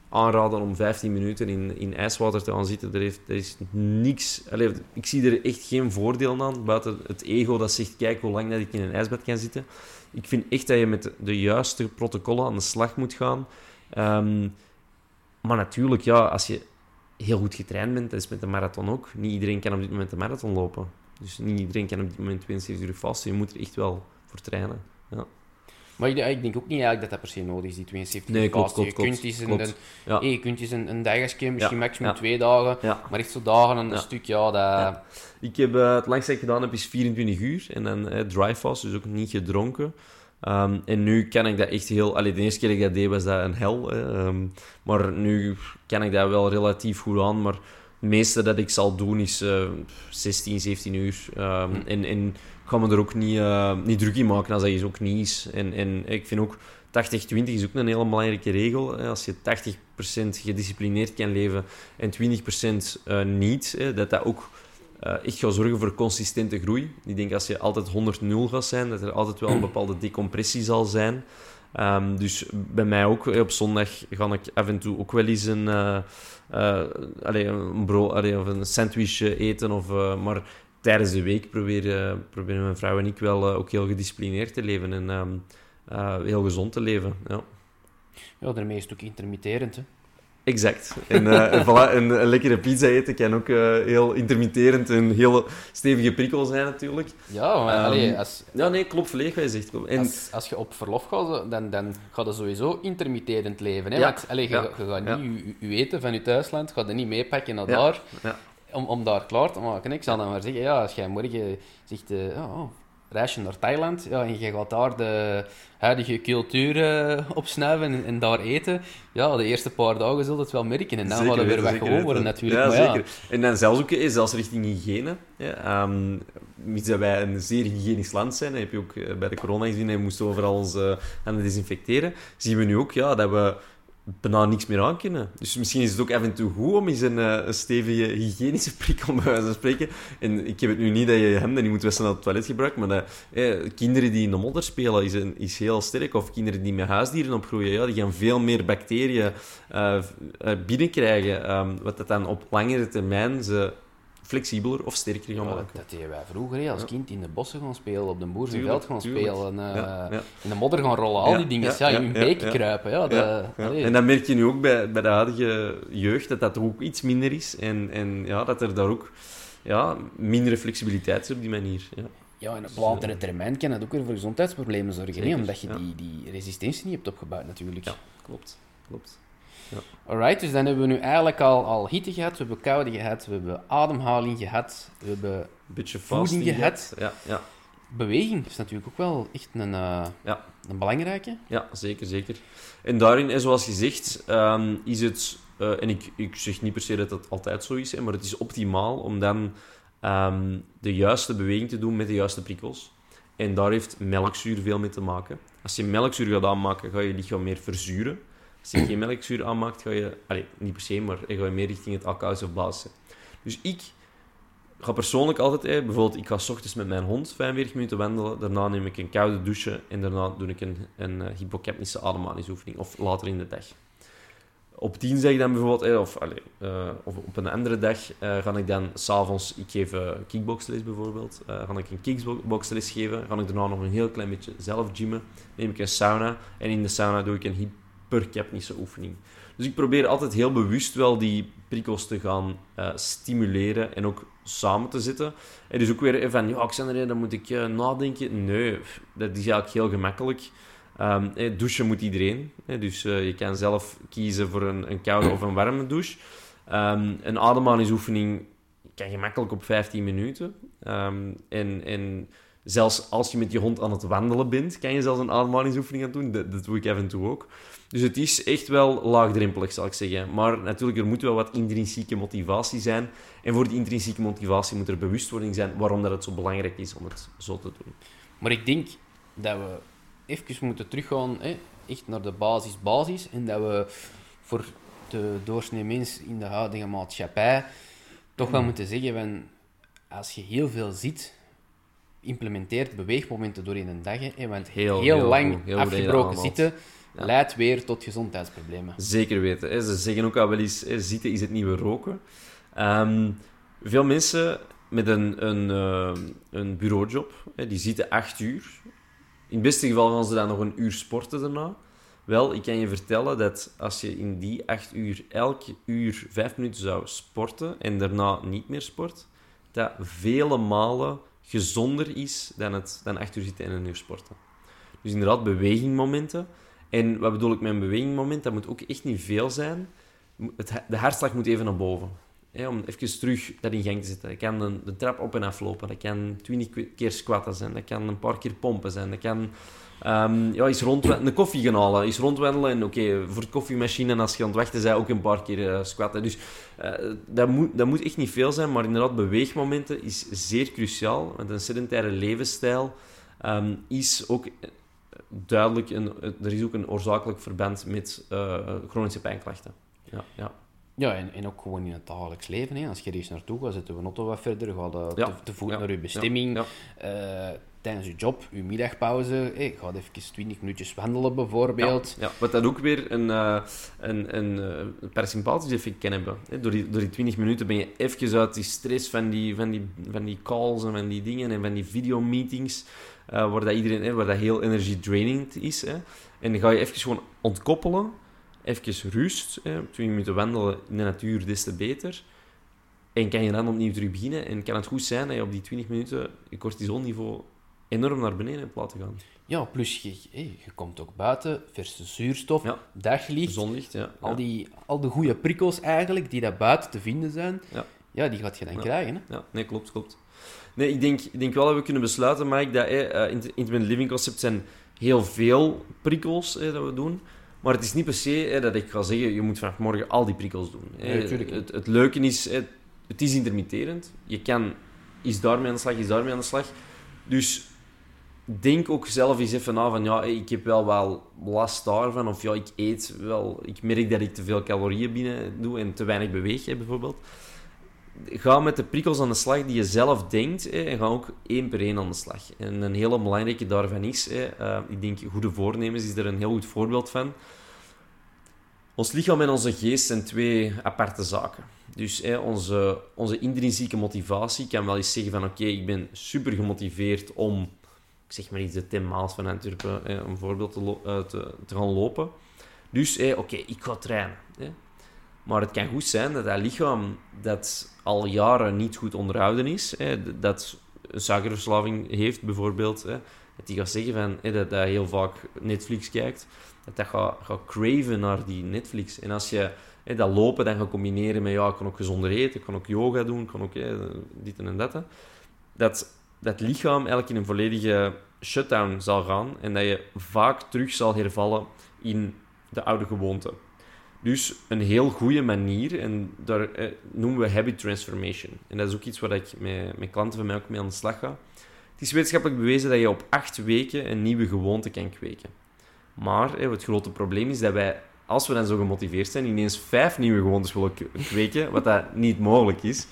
aanraden om 15 minuten in, in ijswater te gaan zitten. Er, heeft, er is niks... Allee, ik zie er echt geen voordeel aan, buiten het ego dat zegt, kijk hoe lang dat ik in een ijsbed kan zitten. Ik vind echt dat je met de juiste protocollen aan de slag moet gaan. Ehm, maar natuurlijk, ja, als je heel goed getraind bent, dat is met de marathon ook. Niet iedereen kan op dit moment de marathon lopen. Dus niet iedereen kan op dit moment 72 uur vasten. Je moet er echt wel voor trainen. Ja. Maar ik, ik denk ook niet eigenlijk dat dat per se nodig is, die 72 Nee, uur klopt, Je kunt eens een, klopt. een, Ja. hey, je kunt eens een, een dagje, misschien Ja, maximum ja. twee dagen. Maar echt zo dagen en een stuk, ja, dat... Ik heb, eh, het langste dat ik gedaan heb is 24 uur. En dan eh, dry fast, dus ook niet gedronken. Ehm, en nu kan ik dat echt heel... Allee, de eerste keer dat ik dat deed, was dat een hel. Hè. Ehm, maar nu kan ik dat wel relatief goed aan. Maar het meeste dat ik zal doen is eh 16, 17 uur. Ehm, Hm. En, en ik ga me er ook niet, eh, niet druk in maken als dat is ook niet is. En, en ik vind ook... 80-20 is ook een hele belangrijke regel. hè. Als je 80% gedisciplineerd kan leven en 20% eh, niet, dat dat ook eh, echt gaat zorgen voor consistente groei. Ik denk als je altijd 100-0 gaat zijn, dat er altijd wel een bepaalde decompressie zal zijn. Ehm, dus bij mij ook, eh, op zondag ga ik af en toe ook wel eens een, eh, eh, allee, een, bro, allee, of een sandwich eh, eten. Of, eh, maar tijdens de week proberen, proberen mijn vrouw en ik wel eh, ook heel gedisciplineerd te leven en ehm, eh, heel gezond te leven. Ja. Ja, daarmee is het ook intermitterend, hè. Exact. En, eh, en voilà, een, een lekkere pizza eten kan ook eh, heel intermitterend en heel stevige prikkel zijn natuurlijk. Ja, maar Ehm, allee, als, Ja, nee, klopt volledig wat je zegt. En, als, als je op verlof gaat, dan, dan gaat je sowieso intermitterend leven. Hè? Ja. Want allee, je, Ja. je gaat niet je, eten van je thuisland, gaat je niet meepakken naar daar, Ja. Om, om daar klaar te maken. Ik zal dan maar zeggen, ja, als jij morgen zegt, ja, oh, reis je naar Thailand, ja, en je gaat daar de huidige cultuur eh, opsnuiven en, en daar eten, ja, de eerste paar dagen zul je het wel merken. En dan Zeker gaat het weer weten, wat zeker gewoon worden natuurlijk. Ja, maar ja, zeker. En dan zelfs ook, zelfs richting hygiëne. Ja, ehm, mits dat wij een zeer hygiënisch land zijn, dat heb je ook eh, bij de corona gezien, en we moesten overal ons eh, handen desinfecteren, zien we nu ook ja, dat we bijna niks meer aan kunnen. Dus misschien is het ook af en toe goed om eens een, eh, een stevige hygiënische prik, om bij wijze van spreken. En ik heb het nu niet dat je je hemden niet moet wassen naar het toilet gebruikt, maar dat, eh, kinderen die in de modder spelen is, een, is heel sterk. Of kinderen die met huisdieren opgroeien, ja, die gaan veel meer bacteriën eh, eh, binnenkrijgen, ehm, wat dat dan op langere termijn ze flexibeler of sterker gaan maken. dat deden wij vroeger, als kind in de bossen gaan spelen, op de boerenveld gaan spelen, eh, in de modder gaan rollen, al die dingen, ja, in een beek kruipen. Ja, dat. En dan merk je nu ook bij, bij de huidige jeugd dat dat ook iets minder is. En, en ja, dat er daar ook ja, mindere flexibiliteit is op die manier. Ja. Ja, en op latere termijn kan dat ook weer voor gezondheidsproblemen zorgen, Zeker, omdat je die, die resistentie niet hebt opgebouwd natuurlijk. Ja. Klopt, klopt. Alright, dus dan hebben we nu eigenlijk al, al hitte gehad, we hebben koude gehad, we hebben ademhaling gehad, we hebben beetje Voeding gehad. Ja, ja, beweging. Dat is natuurlijk ook wel echt een, eh, Ja. een belangrijke. ja, zeker, zeker. En daarin, zoals gezegd, ehm, is het... eh, en ik, ik zeg niet per se dat het altijd zo is, hè, maar het is optimaal om dan ehm, de juiste beweging te doen met de juiste prikkels. En daar heeft melkzuur veel mee te maken. Als je melkzuur gaat aanmaken, ga je lichaam meer verzuren. Als je geen melkzuur aanmaakt, ga je... Niet per se, maar ga meer richting het alkalisch of basis. Dus ik ga persoonlijk altijd... Eh, bijvoorbeeld, ik ga s ochtends met mijn hond 45 minuten wandelen. Daarna neem ik een koude douche. En daarna doe ik een, een uh, hypocapnische ademhalingsoefening. Of later in de dag. Op 10 zeg ik dan bijvoorbeeld... Eh, of, uh, of op een andere dag ga ik dan s'avonds... Ik geef kickboxles bijvoorbeeld. ga ik een kickboxles geven. Ga ik daarna nog een heel klein beetje zelf gymmen. Neem ik een sauna. En in de sauna doe ik een hypercapnische oefening. Dus ik probeer altijd heel bewust wel die prikkels te gaan uh, stimuleren en ook samen te zitten. En dus ook weer van, ja, Alexander, dan moet ik uh, nadenken. Nee, dat is eigenlijk heel gemakkelijk. Um, douchen moet iedereen. dus uh, je kan zelf kiezen voor een, een koude of een warme douche. Um, een ademhalingsoefening kan gemakkelijk op 15 minuten. Um, en, zelfs als je met je hond aan het wandelen bent, kan je zelfs een ademhalingsoefening gaan doen. Dat, doe ik af en toe ook. Dus het is echt wel laagdrempelig, zal ik zeggen. Maar natuurlijk, er moet wel wat intrinsieke motivatie zijn. En voor die intrinsieke motivatie moet er bewustwording zijn waarom dat het zo belangrijk is om het zo te doen. Maar ik denk dat we even moeten teruggaan hè, echt naar de basis-basis. En dat we voor de doorsnee mens in de huidige maatschappij toch wel moeten zeggen van... Als je heel veel ziet, implementeert beweegmomenten door in een dag. Hè, want heel, heel, lang afgebroken zitten leidt weer tot gezondheidsproblemen. Zeker weten. Hè. Ze zeggen ook al wel eens, hè, zitten is het nieuwe roken. Um, veel mensen met een, een, uh, een bureaujob, hè, die zitten acht uur. In het beste geval gaan ze dan nog een uur sporten daarna. Wel, ik kan je vertellen dat als je in die acht uur elk uur vijf minuten zou sporten en daarna niet meer sport, dat vele malen gezonder is dan, het, dan acht uur zitten en een uur sporten. Dus inderdaad, bewegingmomenten. En wat bedoel ik met een bewegingmoment? Dat moet ook echt niet veel zijn. De hartslag moet even naar boven. om even terug dat in gang te zetten. Dat kan de, trap op en af lopen. Dat kan twintig keer squatten zijn. Dat kan een paar keer pompen zijn. Dat kan um, ja, eens rond, een koffie gaan halen. Eens rondwandelen. En oké, voor de koffiemachine, en als je aan het wachten bent, ook een paar keer uh, squatten. Dus uh, dat, moet, dat moet echt niet veel zijn. Maar inderdaad, beweegmomenten is zeer cruciaal. Want een sedentaire levensstijl um, is ook duidelijk, een, er is ook een oorzakelijk verband met uh, chronische pijnklachten. Ja, ja. Ja, en, en ook gewoon in het dagelijks leven. Hè. Als je ergens naartoe gaat, zitten we auto wat verder, ga je ja. te, te, voet naar je bestemming. Uh, tijdens je job, je middagpauze, hey, ga even 20 minuutjes wandelen bijvoorbeeld. Ja, wat dat ook weer een, een, een, parasympathisch effect kan hebben. Door, die, door die 20 minuten ben je even uit die stress van die, van die, van die calls en van die dingen en van die videomeetings. Uh, waar, dat iedereen, hè, waar dat heel energy-draining is. Hè. En dan ga je even gewoon ontkoppelen, even rust, hè, 20 minuten wandelen in de natuur, des te beter. En kan je dan opnieuw terug beginnen. En kan het goed zijn dat je op die 20 minuten je cortisolniveau enorm naar beneden hebt laten gaan. Ja, plus je, je komt ook buiten, verse zuurstof, ja. daglicht. Zonlicht, ja. Al, die, al de goede prikkels eigenlijk, die daar buiten te vinden zijn, ja. ja die gaat je dan krijgen. Hè? Ja, nee, klopt, klopt. Nee, ik denk, ik denk wel dat we kunnen besluiten, Mike, dat eh, in het living concept zijn heel veel prikkels eh, dat we doen. Maar het is niet per se eh, dat ik ga zeggen, je moet vanaf morgen al die prikkels doen. Nee, het, het, leuke is, eh, het is intermitterend. Je kan is daarmee aan de slag, is daarmee aan de slag. Dus denk ook zelf eens even na van, ja, ik heb wel wel last daarvan. Of ja, ik eet wel, ik merk dat ik te veel calorieën binnen doe en te weinig beweeg, bijvoorbeeld ga met de prikkels aan de slag die je zelf denkt en ga ook één per één aan de slag. En een hele belangrijke daarvan is, uh, ik denk goede voornemens is er een heel goed voorbeeld van. Ons lichaam en onze geest zijn twee aparte zaken. Dus onze, onze intrinsieke motivatie kan wel eens zeggen van oké, ik ben super gemotiveerd om, ik zeg maar iets, de 10 maals van Antwerpen, om een voorbeeld te, uh, te, te, gaan lopen. Dus oké, ik ga trainen. Hè. Maar het kan goed zijn dat dat lichaam dat al jaren niet goed onderhouden is, hè, dat een suikerverslaving heeft bijvoorbeeld, hè, dat die gaat zeggen van, hè, dat hij heel vaak Netflix kijkt, dat dat gaat, craven naar die Netflix. En als je hè, dat lopen dan gaat combineren met, ja, ik kan ook gezonder eten, ik kan ook yoga doen, ik kan ook hè, dit en dat, dat dat lichaam eigenlijk in een volledige shutdown zal gaan en dat je vaak terug zal hervallen in de oude gewoonte. Dus een heel goede manier, en daar eh, noemen we habit transformation. En dat is ook iets waar ik met, klanten van mij ook mee aan de slag ga. Het is wetenschappelijk bewezen dat je op acht weken een nieuwe gewoonte kan kweken. Maar eh, het grote probleem is dat wij als we dan zo gemotiveerd zijn, ineens vijf nieuwe gewoontes willen kweken, wat dat niet mogelijk is.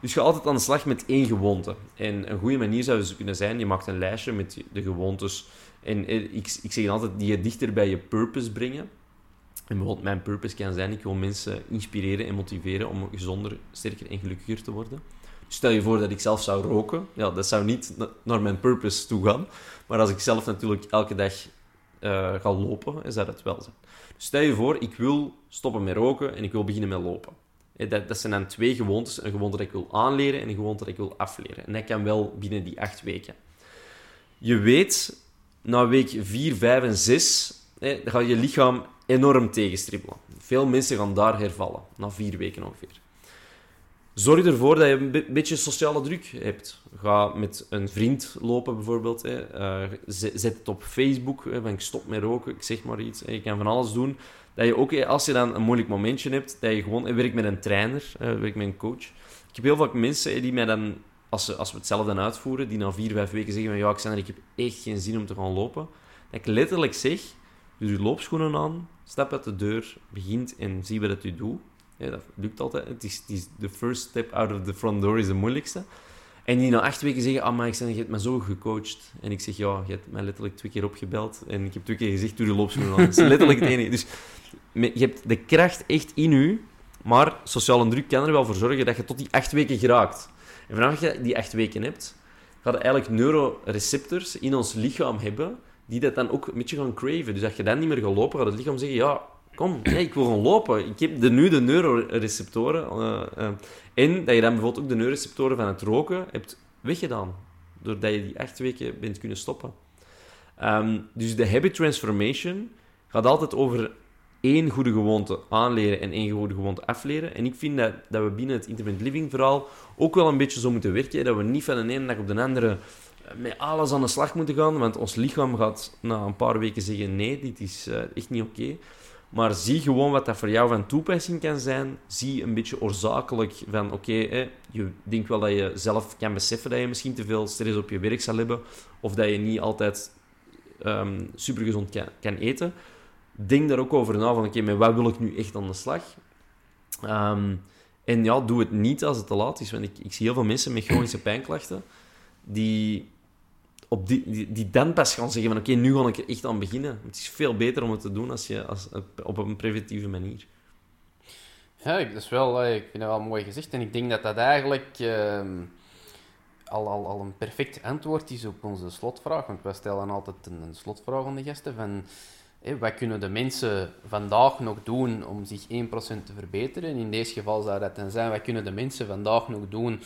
Dus ga altijd aan de slag met één gewoonte. En een goede manier zou dus kunnen zijn, je maakt een lijstje met de gewoontes. En eh, ik, ik zeg altijd, die je dichter bij je purpose brengen. En bijvoorbeeld mijn purpose kan zijn, ik wil mensen inspireren en motiveren om gezonder, sterker en gelukkiger te worden. Stel je voor dat ik zelf zou roken. Ja, dat zou niet naar mijn purpose toe gaan. Maar als ik zelf natuurlijk elke dag uh, ga lopen, zou dat wel zijn. Dus stel je voor, ik wil stoppen met roken en ik wil beginnen met lopen. Dat, dat zijn dan twee gewoontes. Een gewoonte dat ik wil aanleren en een gewoonte dat ik wil afleren. En dat kan wel binnen die acht weken. Je weet, na week 4, 5 en 6, dan gaat je lichaam enorm tegenstribbelen. Veel mensen gaan daar hervallen, na vier weken ongeveer. Zorg ervoor dat je een beetje sociale druk hebt. Ga met een vriend lopen bijvoorbeeld. Hè. Uh, zet het op Facebook. Hè, ik stop met roken, ik zeg maar iets. Hè. Je kan van alles doen. Dat je ook, als je dan een moeilijk momentje hebt, dat je gewoon werkt met een trainer, werkt met een coach. Ik heb heel vaak mensen die mij dan, als, als we hetzelfde uitvoeren, die na vier, vijf weken zeggen van ja, Xander, ik heb echt geen zin om te gaan lopen. Dat ik letterlijk zeg, doe je loopschoenen aan, stap uit de deur, begint en zie wat u doet. Ja, dat lukt altijd. Het is, is de first step out of the front door is de moeilijkste. En die na acht weken zeggen, ah, maar ik zeg, je hebt me zo gecoacht. En ik zeg, ja, je hebt mij letterlijk twee keer opgebeld. En ik heb twee keer gezegd, doe de loopschoenen aan. Dat is letterlijk het enige. Dus je hebt de kracht echt in u, maar sociale druk kan er wel voor zorgen dat je tot die acht weken geraakt. En vanaf je die acht weken hebt, gaat eigenlijk neuroreceptors in ons lichaam hebben, die dat dan ook een beetje gaan craven. Dus als je dan niet meer gaat lopen, gaat het lichaam zeggen, ja, kom, nee, ik wil gewoon lopen. Ik heb de, nu de neuroreceptoren. Uh, uh, en dat je dan bijvoorbeeld ook de neuroreceptoren van het roken hebt weggedaan. Doordat je die acht weken bent kunnen stoppen. Um, dus de habit transformation gaat altijd over één goede gewoonte aanleren en één goede gewoonte afleren. En ik vind dat, dat we binnen het intermittent living verhaal ook wel een beetje zo moeten werken. Dat we niet van de ene dag op de andere met alles aan de slag moeten gaan. Want ons lichaam gaat na een paar weken zeggen: nee, dit is uh, echt niet oké. Maar zie gewoon wat dat voor jou van toepassing kan zijn. Zie een beetje oorzakelijk van, oké, je denkt wel dat je zelf kan beseffen dat je misschien te veel stress op je werk zal hebben. Of dat je niet altijd um, supergezond kan, kan eten. Denk daar ook over na van, oké, okay, met wat wil ik nu echt aan de slag? Um, en ja, doe het niet als het te laat is. Want ik, ik zie heel veel mensen met chronische pijnklachten die op die, die, dan pas gaan zeggen van oké, nu ga ik er echt aan beginnen. Het is veel beter om het te doen als je, als, op een preventieve manier. Ja, dat is wel, ik vind dat wel mooi gezegd. En ik denk dat dat eigenlijk uh, al, al, al een perfect antwoord is op onze slotvraag. Want wij stellen altijd een, slotvraag aan de gasten van... Hé, wat kunnen de mensen vandaag nog doen om zich 1% te verbeteren? In deze geval zou dat dan zijn, wat kunnen de mensen vandaag nog doen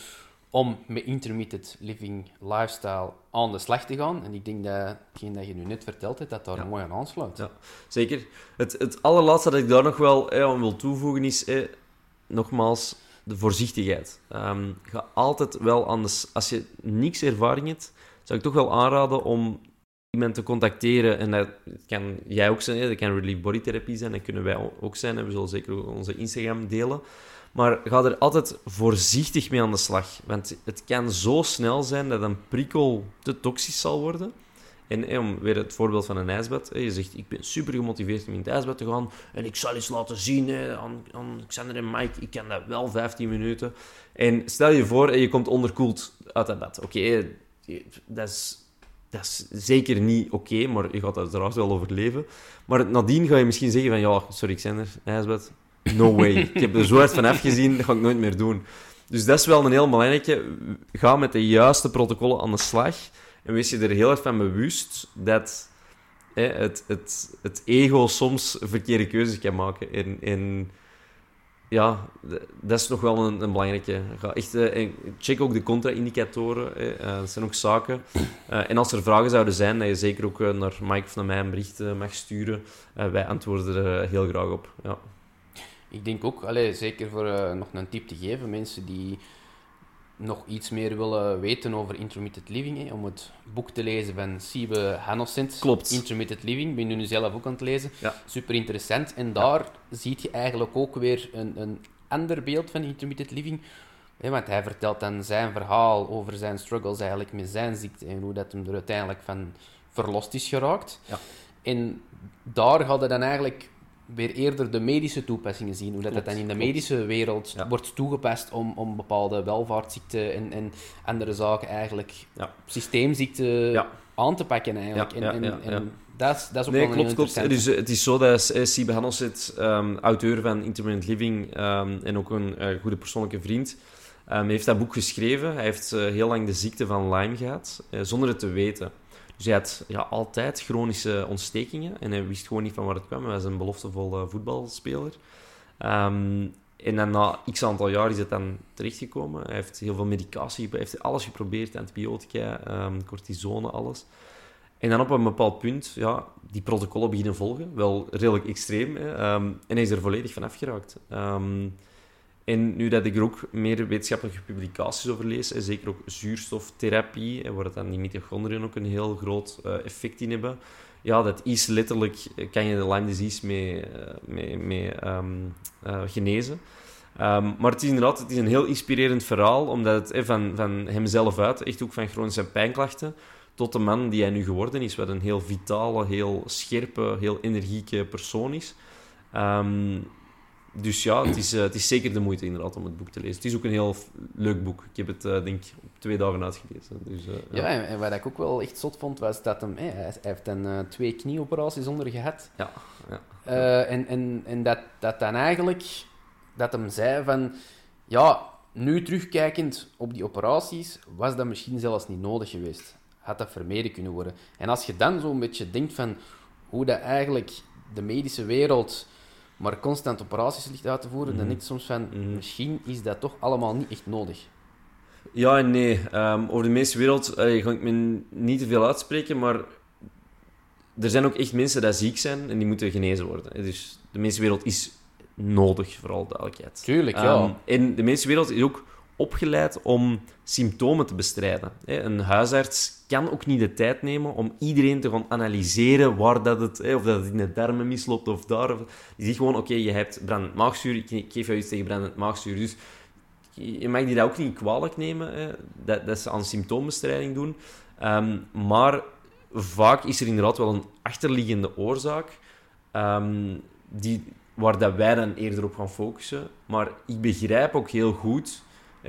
om met intermittent living lifestyle aan de slag te gaan. En ik denk dat hetgeen dat je nu net verteld hebt, dat daar ja. mooi aan aansluit. Ja, zeker. Het, het allerlaatste dat ik daar nog wel eh, aan wil toevoegen is, eh, nogmaals, de voorzichtigheid. Um, ga altijd wel aan de... Als je niks ervaring hebt, zou ik toch wel aanraden om iemand te contacteren. En dat kan jij ook zijn, dat kan relief body therapie zijn, dat kunnen wij ook zijn. En we zullen zeker onze Instagram delen. Maar ga er altijd voorzichtig mee aan de slag. Want het kan zo snel zijn dat een prikkel te toxisch zal worden. En om weer het voorbeeld van een ijsbad. je zegt, ik ben super gemotiveerd om in het ijsbad te gaan. En ik zal eens laten zien aan, aan Xander en Mike. Ik kan dat wel 15 minuten. En stel je voor, je komt onderkoeld uit dat bad. Oké, dat is dat is zeker niet oké, maar je gaat uiteraard wel overleven. Maar nadien ga je misschien zeggen van, ja, sorry Xander, ijsbad, no way. ik heb er zo hard van afgezien, dat ga ik nooit meer doen. Dus dat is wel een heel belangrijke. Ga met de juiste protocollen aan de slag. En wees je er heel erg van bewust dat hè, het, het, het ego soms verkeerde keuzes kan maken. En, en ja, dat is nog wel een, een belangrijke. Ga echt, uh, check ook de contra-indicatoren. Uh, dat zijn ook zaken. Uh, en als er vragen zouden zijn, dat je zeker ook naar Mike of naar mij een bericht mag sturen. wij antwoorden er heel graag op. Ja. Ik denk ook, allez, zeker voor nog een tip te geven, mensen die nog iets meer willen weten over intermittent living, hè, om het boek te lezen van Siebe Hanocent. Klopt. Intermittent living, ben je nu zelf ook aan het lezen. Ja. Super interessant. En daar ja. zie je eigenlijk ook weer een, een ander beeld van intermittent living. Hè, want hij vertelt dan zijn verhaal over zijn struggles eigenlijk met zijn ziekte en hoe dat hem er uiteindelijk van verlost is geraakt. Ja. En daar gaat hij dan eigenlijk weer eerder de medische toepassingen zien. Hoe dat, dat dan in de medische wereld Ja. wordt toegepast om, om bepaalde welvaartsziekten en, en andere zaken eigenlijk, Ja. systeemziekten Ja. aan te pakken eigenlijk. En, en, en. Dat, is, dat is ook Nee, wel klopt, klopt. Dus, eh, het is zo dat eh, Sibe Handelsit, ehm auteur van Intermittent Living ehm, en ook een eh, goede persoonlijke vriend, ehm, heeft dat boek geschreven. Hij heeft eh, heel lang de ziekte van Lyme gehad, eh, zonder het te weten. Dus hij had ja, altijd chronische ontstekingen en hij wist gewoon niet van waar het kwam. Hij was een beloftevolle voetbalspeler. Ehm, en dan na x aantal jaar is het dan terechtgekomen. Hij heeft heel veel medicatie, hij heeft alles geprobeerd, antibiotica, ehm, cortisone, alles. En dan op een bepaald punt, ja, die protocollen beginnen volgen. Wel redelijk extreem. Hè? ehm, en hij is er volledig van afgeraakt. En nu dat ik er ook meer wetenschappelijke publicaties over lees, en zeker ook zuurstoftherapie, waar het dan die mitochondriën ook een heel groot eh, effect in hebben. Ja, dat is letterlijk, eh, kan je de Lyme disease mee, eh, ehm, eh, genezen. Ehm, maar het is inderdaad het is een heel inspirerend verhaal, omdat het van, hemzelf uit, echt ook van chronische pijnklachten, tot de man die hij nu geworden is, wat een heel vitale, heel scherpe, heel energieke persoon is. Ehm, dus ja, het is, eh, het is zeker de moeite inderdaad om het boek te lezen. Het is ook een heel leuk boek. Ik heb het, eh, denk ik, op twee dagen uitgelezen. Dus, eh, Ja, en, en wat ik ook wel echt zot vond, was dat hem, hij, heeft dan twee knieoperaties onder gehad. Ja, ja. En en, en dat, dat dan eigenlijk, dat hem zei van, ja, nu terugkijkend op die operaties, was dat misschien zelfs niet nodig geweest. Had dat vermeden kunnen worden. En als je dan zo'n beetje denkt van hoe dat eigenlijk de medische wereld maar constant operaties ligt uit te voeren, dan Mhm. denk ik soms van, Mhm. misschien is dat toch allemaal niet echt nodig. Ja en nee. Ehm, over de meeste wereld ga ik me niet te veel uitspreken, maar er zijn ook echt mensen die ziek zijn en die moeten genezen worden. Dus de meeste wereld is nodig, vooral duidelijkheid. Tuurlijk, ja. Ehm, en de meeste wereld is ook opgeleid om symptomen te bestrijden. Een huisarts kan ook niet de tijd nemen om iedereen te gaan analyseren waar dat het, of dat het in de darmen misloopt of daar. Die zegt gewoon, oké, je hebt brandend maagzuur, ik geef jou iets tegen brandend maagzuur. Dus je mag die dat ook niet kwalijk nemen, dat, dat ze aan symptoombestrijding doen. Ehm, maar vaak is er inderdaad wel een achterliggende oorzaak ehm, die, waar dat wij dan eerder op gaan focussen. Maar ik begrijp ook heel goed,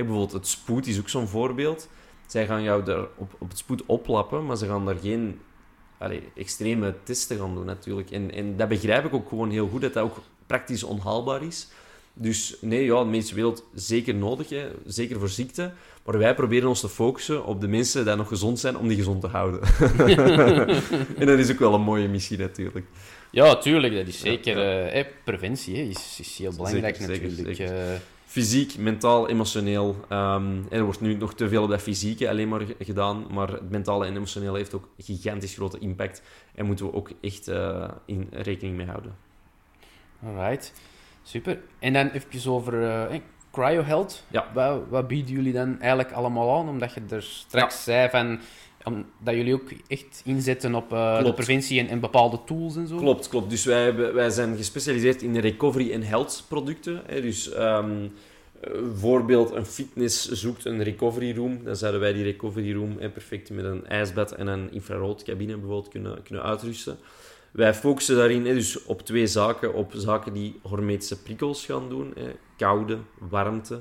bijvoorbeeld het spoed is ook zo'n voorbeeld. Zij gaan jou daar op, op het spoed oplappen, maar ze gaan daar geen allee, extreme testen gaan doen natuurlijk. En, en dat begrijp ik ook gewoon heel goed, dat dat ook praktisch onhaalbaar is. Dus nee, ja, de medische wereld zeker nodig, hè. zeker voor ziekte. Maar wij proberen ons te focussen op de mensen die nog gezond zijn, om die gezond te houden. en dat is ook wel een mooie missie natuurlijk. Ja, tuurlijk, dat is zeker. ja. eh, preventie hè, is, is heel belangrijk Zeker, natuurlijk. zeker. Eh, Fysiek, mentaal, emotioneel. ehm, er wordt nu nog te veel op dat fysieke alleen maar ge- gedaan, maar het mentale en emotionele heeft ook gigantisch grote impact. En moeten we ook echt eh, in rekening mee houden. alright, super. En dan even over hè, CryoHealth. Ja. Wat, wat bieden jullie dan eigenlijk allemaal aan? Omdat je er straks zei van... dat jullie ook echt inzetten op eh, de preventie en, en bepaalde tools en zo. Klopt, klopt. Dus wij, wij zijn gespecialiseerd in recovery en health producten. Hè. Dus eh, voorbeeld, een fitness zoekt een recovery room. Dan zouden wij die recovery room perfect met een ijsbad en een infraroodcabine bijvoorbeeld kunnen, kunnen uitrusten. Wij focussen daarin hè, dus op twee zaken. Op zaken die hormetische prikkels gaan doen. Hè. Koude, warmte.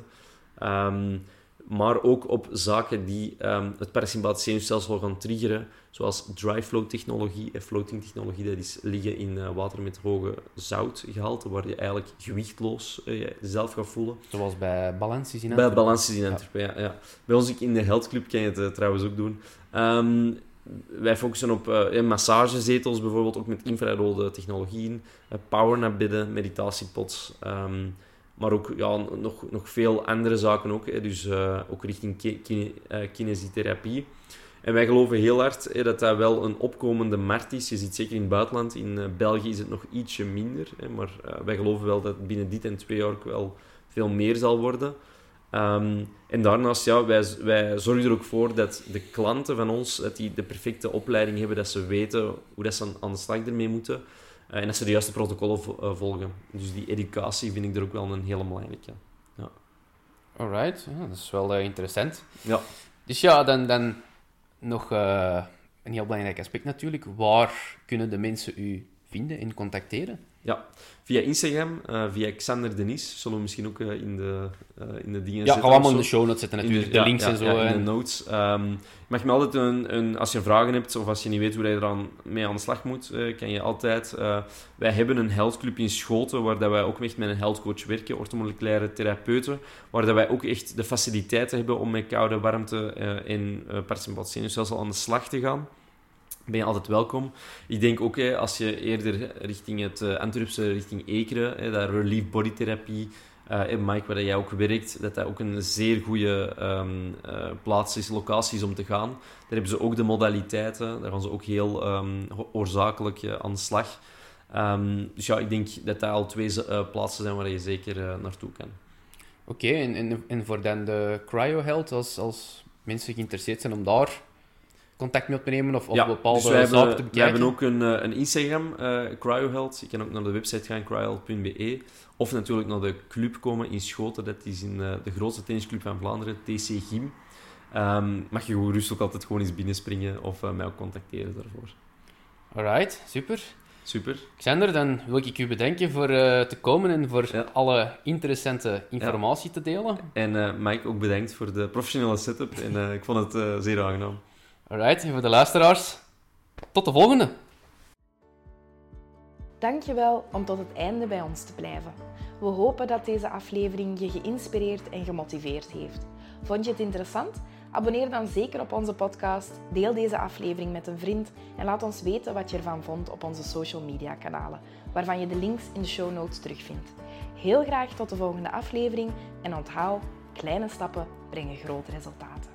Ehm, maar ook op zaken die ehm, het parasympathisch zenuwstelsel gaan triggeren, zoals dry flow technologie en floating technologie. Dat is liggen in eh, water met hoge zoutgehalte, waar je eigenlijk gewichtloos eh, zelf gaat voelen. Zoals bij balances in Bij. Balances in Antwerpen, ja. ja. Bij ons in de Health Club kan je het eh, trouwens ook doen. Ehm, wij focussen op eh, massagezetels bijvoorbeeld, ook met infrarode technologieën, eh, powernapbedden, meditatiepots, ehm, maar ook ja, nog, nog veel andere zaken ook, hè, dus eh, ook richting eh, kinesietherapie. En wij geloven heel hard hè, dat dat wel een opkomende markt is. Je ziet zeker in het buitenland, in eh, België is het nog ietsje minder, hè, maar wij geloven wel dat binnen dit en twee jaar ook wel veel meer zal worden. Ehm, en daarnaast, ja, wij, wij zorgen er ook voor dat de klanten van ons dat die de perfecte opleiding hebben, dat ze weten hoe dat ze aan de slag ermee moeten. Eh, en dat ze de juiste protocollen eh, volgen. Dus die educatie vind ik er ook wel een hele belangrijke. Alright, ja, dat is wel eh, interessant. Ja. Dus ja, dan, dan nog een heel belangrijk aspect natuurlijk. Waar kunnen de mensen u vinden en contacteren? Ja, via Instagram, uh, via Xander Denis. Zullen we misschien ook uh, in, de, uh, in de dingen ja, zetten. Ja, allemaal in de show notes zetten natuurlijk, de, links ja, en zo. Ja, in en... de notes. Um, je mag me altijd een, een, als je vragen hebt of als je niet weet hoe je er dan mee aan de slag moet, kan je altijd... wij hebben een healthclub in Schoten, waar dat wij ook echt met een healthcoach werken, orthomoleculaire therapeuten, waar dat wij ook echt de faciliteiten hebben om met koude warmte en uh, parasimpathiezenuwstelsel aan de slag te gaan ben je altijd welkom. Ik denk ook, hè, als je eerder richting het uh, Antwerpse, richting Ekeren, hè, relief bodytherapie, uh, Mike, waar jij ook werkt, dat dat ook een zeer goede um, uh, plaats is, locatie is om te gaan. Daar hebben ze ook de modaliteiten, daar gaan ze ook heel um, oorzakelijk aan de slag. Um, dus ja, ik denk dat dat al twee plaatsen zijn waar je zeker naartoe kan. Oké, en, en, en, voor dan de cryo-health, als, als mensen geïnteresseerd zijn om daar contact mee op te nemen of, of ja, bepaalde dus wij zaken hebben, te bekijken? We hebben ook een, een Instagram, uh, CryoHealth. Je kan ook naar de website gaan, cryohealth.be. Of natuurlijk naar de club komen in Schoten. Dat is in uh, de grootste tennisclub van Vlaanderen, TC Gym. Um, mag je gerust ook altijd gewoon eens binnenspringen of uh, mij ook contacteren daarvoor. Alright, super. Super. Xander, dan wil ik u bedanken voor uh, te komen en voor ja. alle interessante informatie ja. te delen. En uh, Mike, ook bedankt voor de professionele setup. En uh, ik vond het zeer aangenaam. Alright, en voor de luisteraars, tot de volgende. Dankjewel om tot het einde bij ons te blijven. We hopen dat deze aflevering je geïnspireerd en gemotiveerd heeft. Vond je het interessant? Abonneer dan zeker op onze podcast, deel deze aflevering met een vriend en laat ons weten wat je ervan vond op onze social media kanalen, waarvan je de links in de show notes terugvindt. Heel graag tot de volgende aflevering en onthoud, kleine stappen brengen grote resultaten.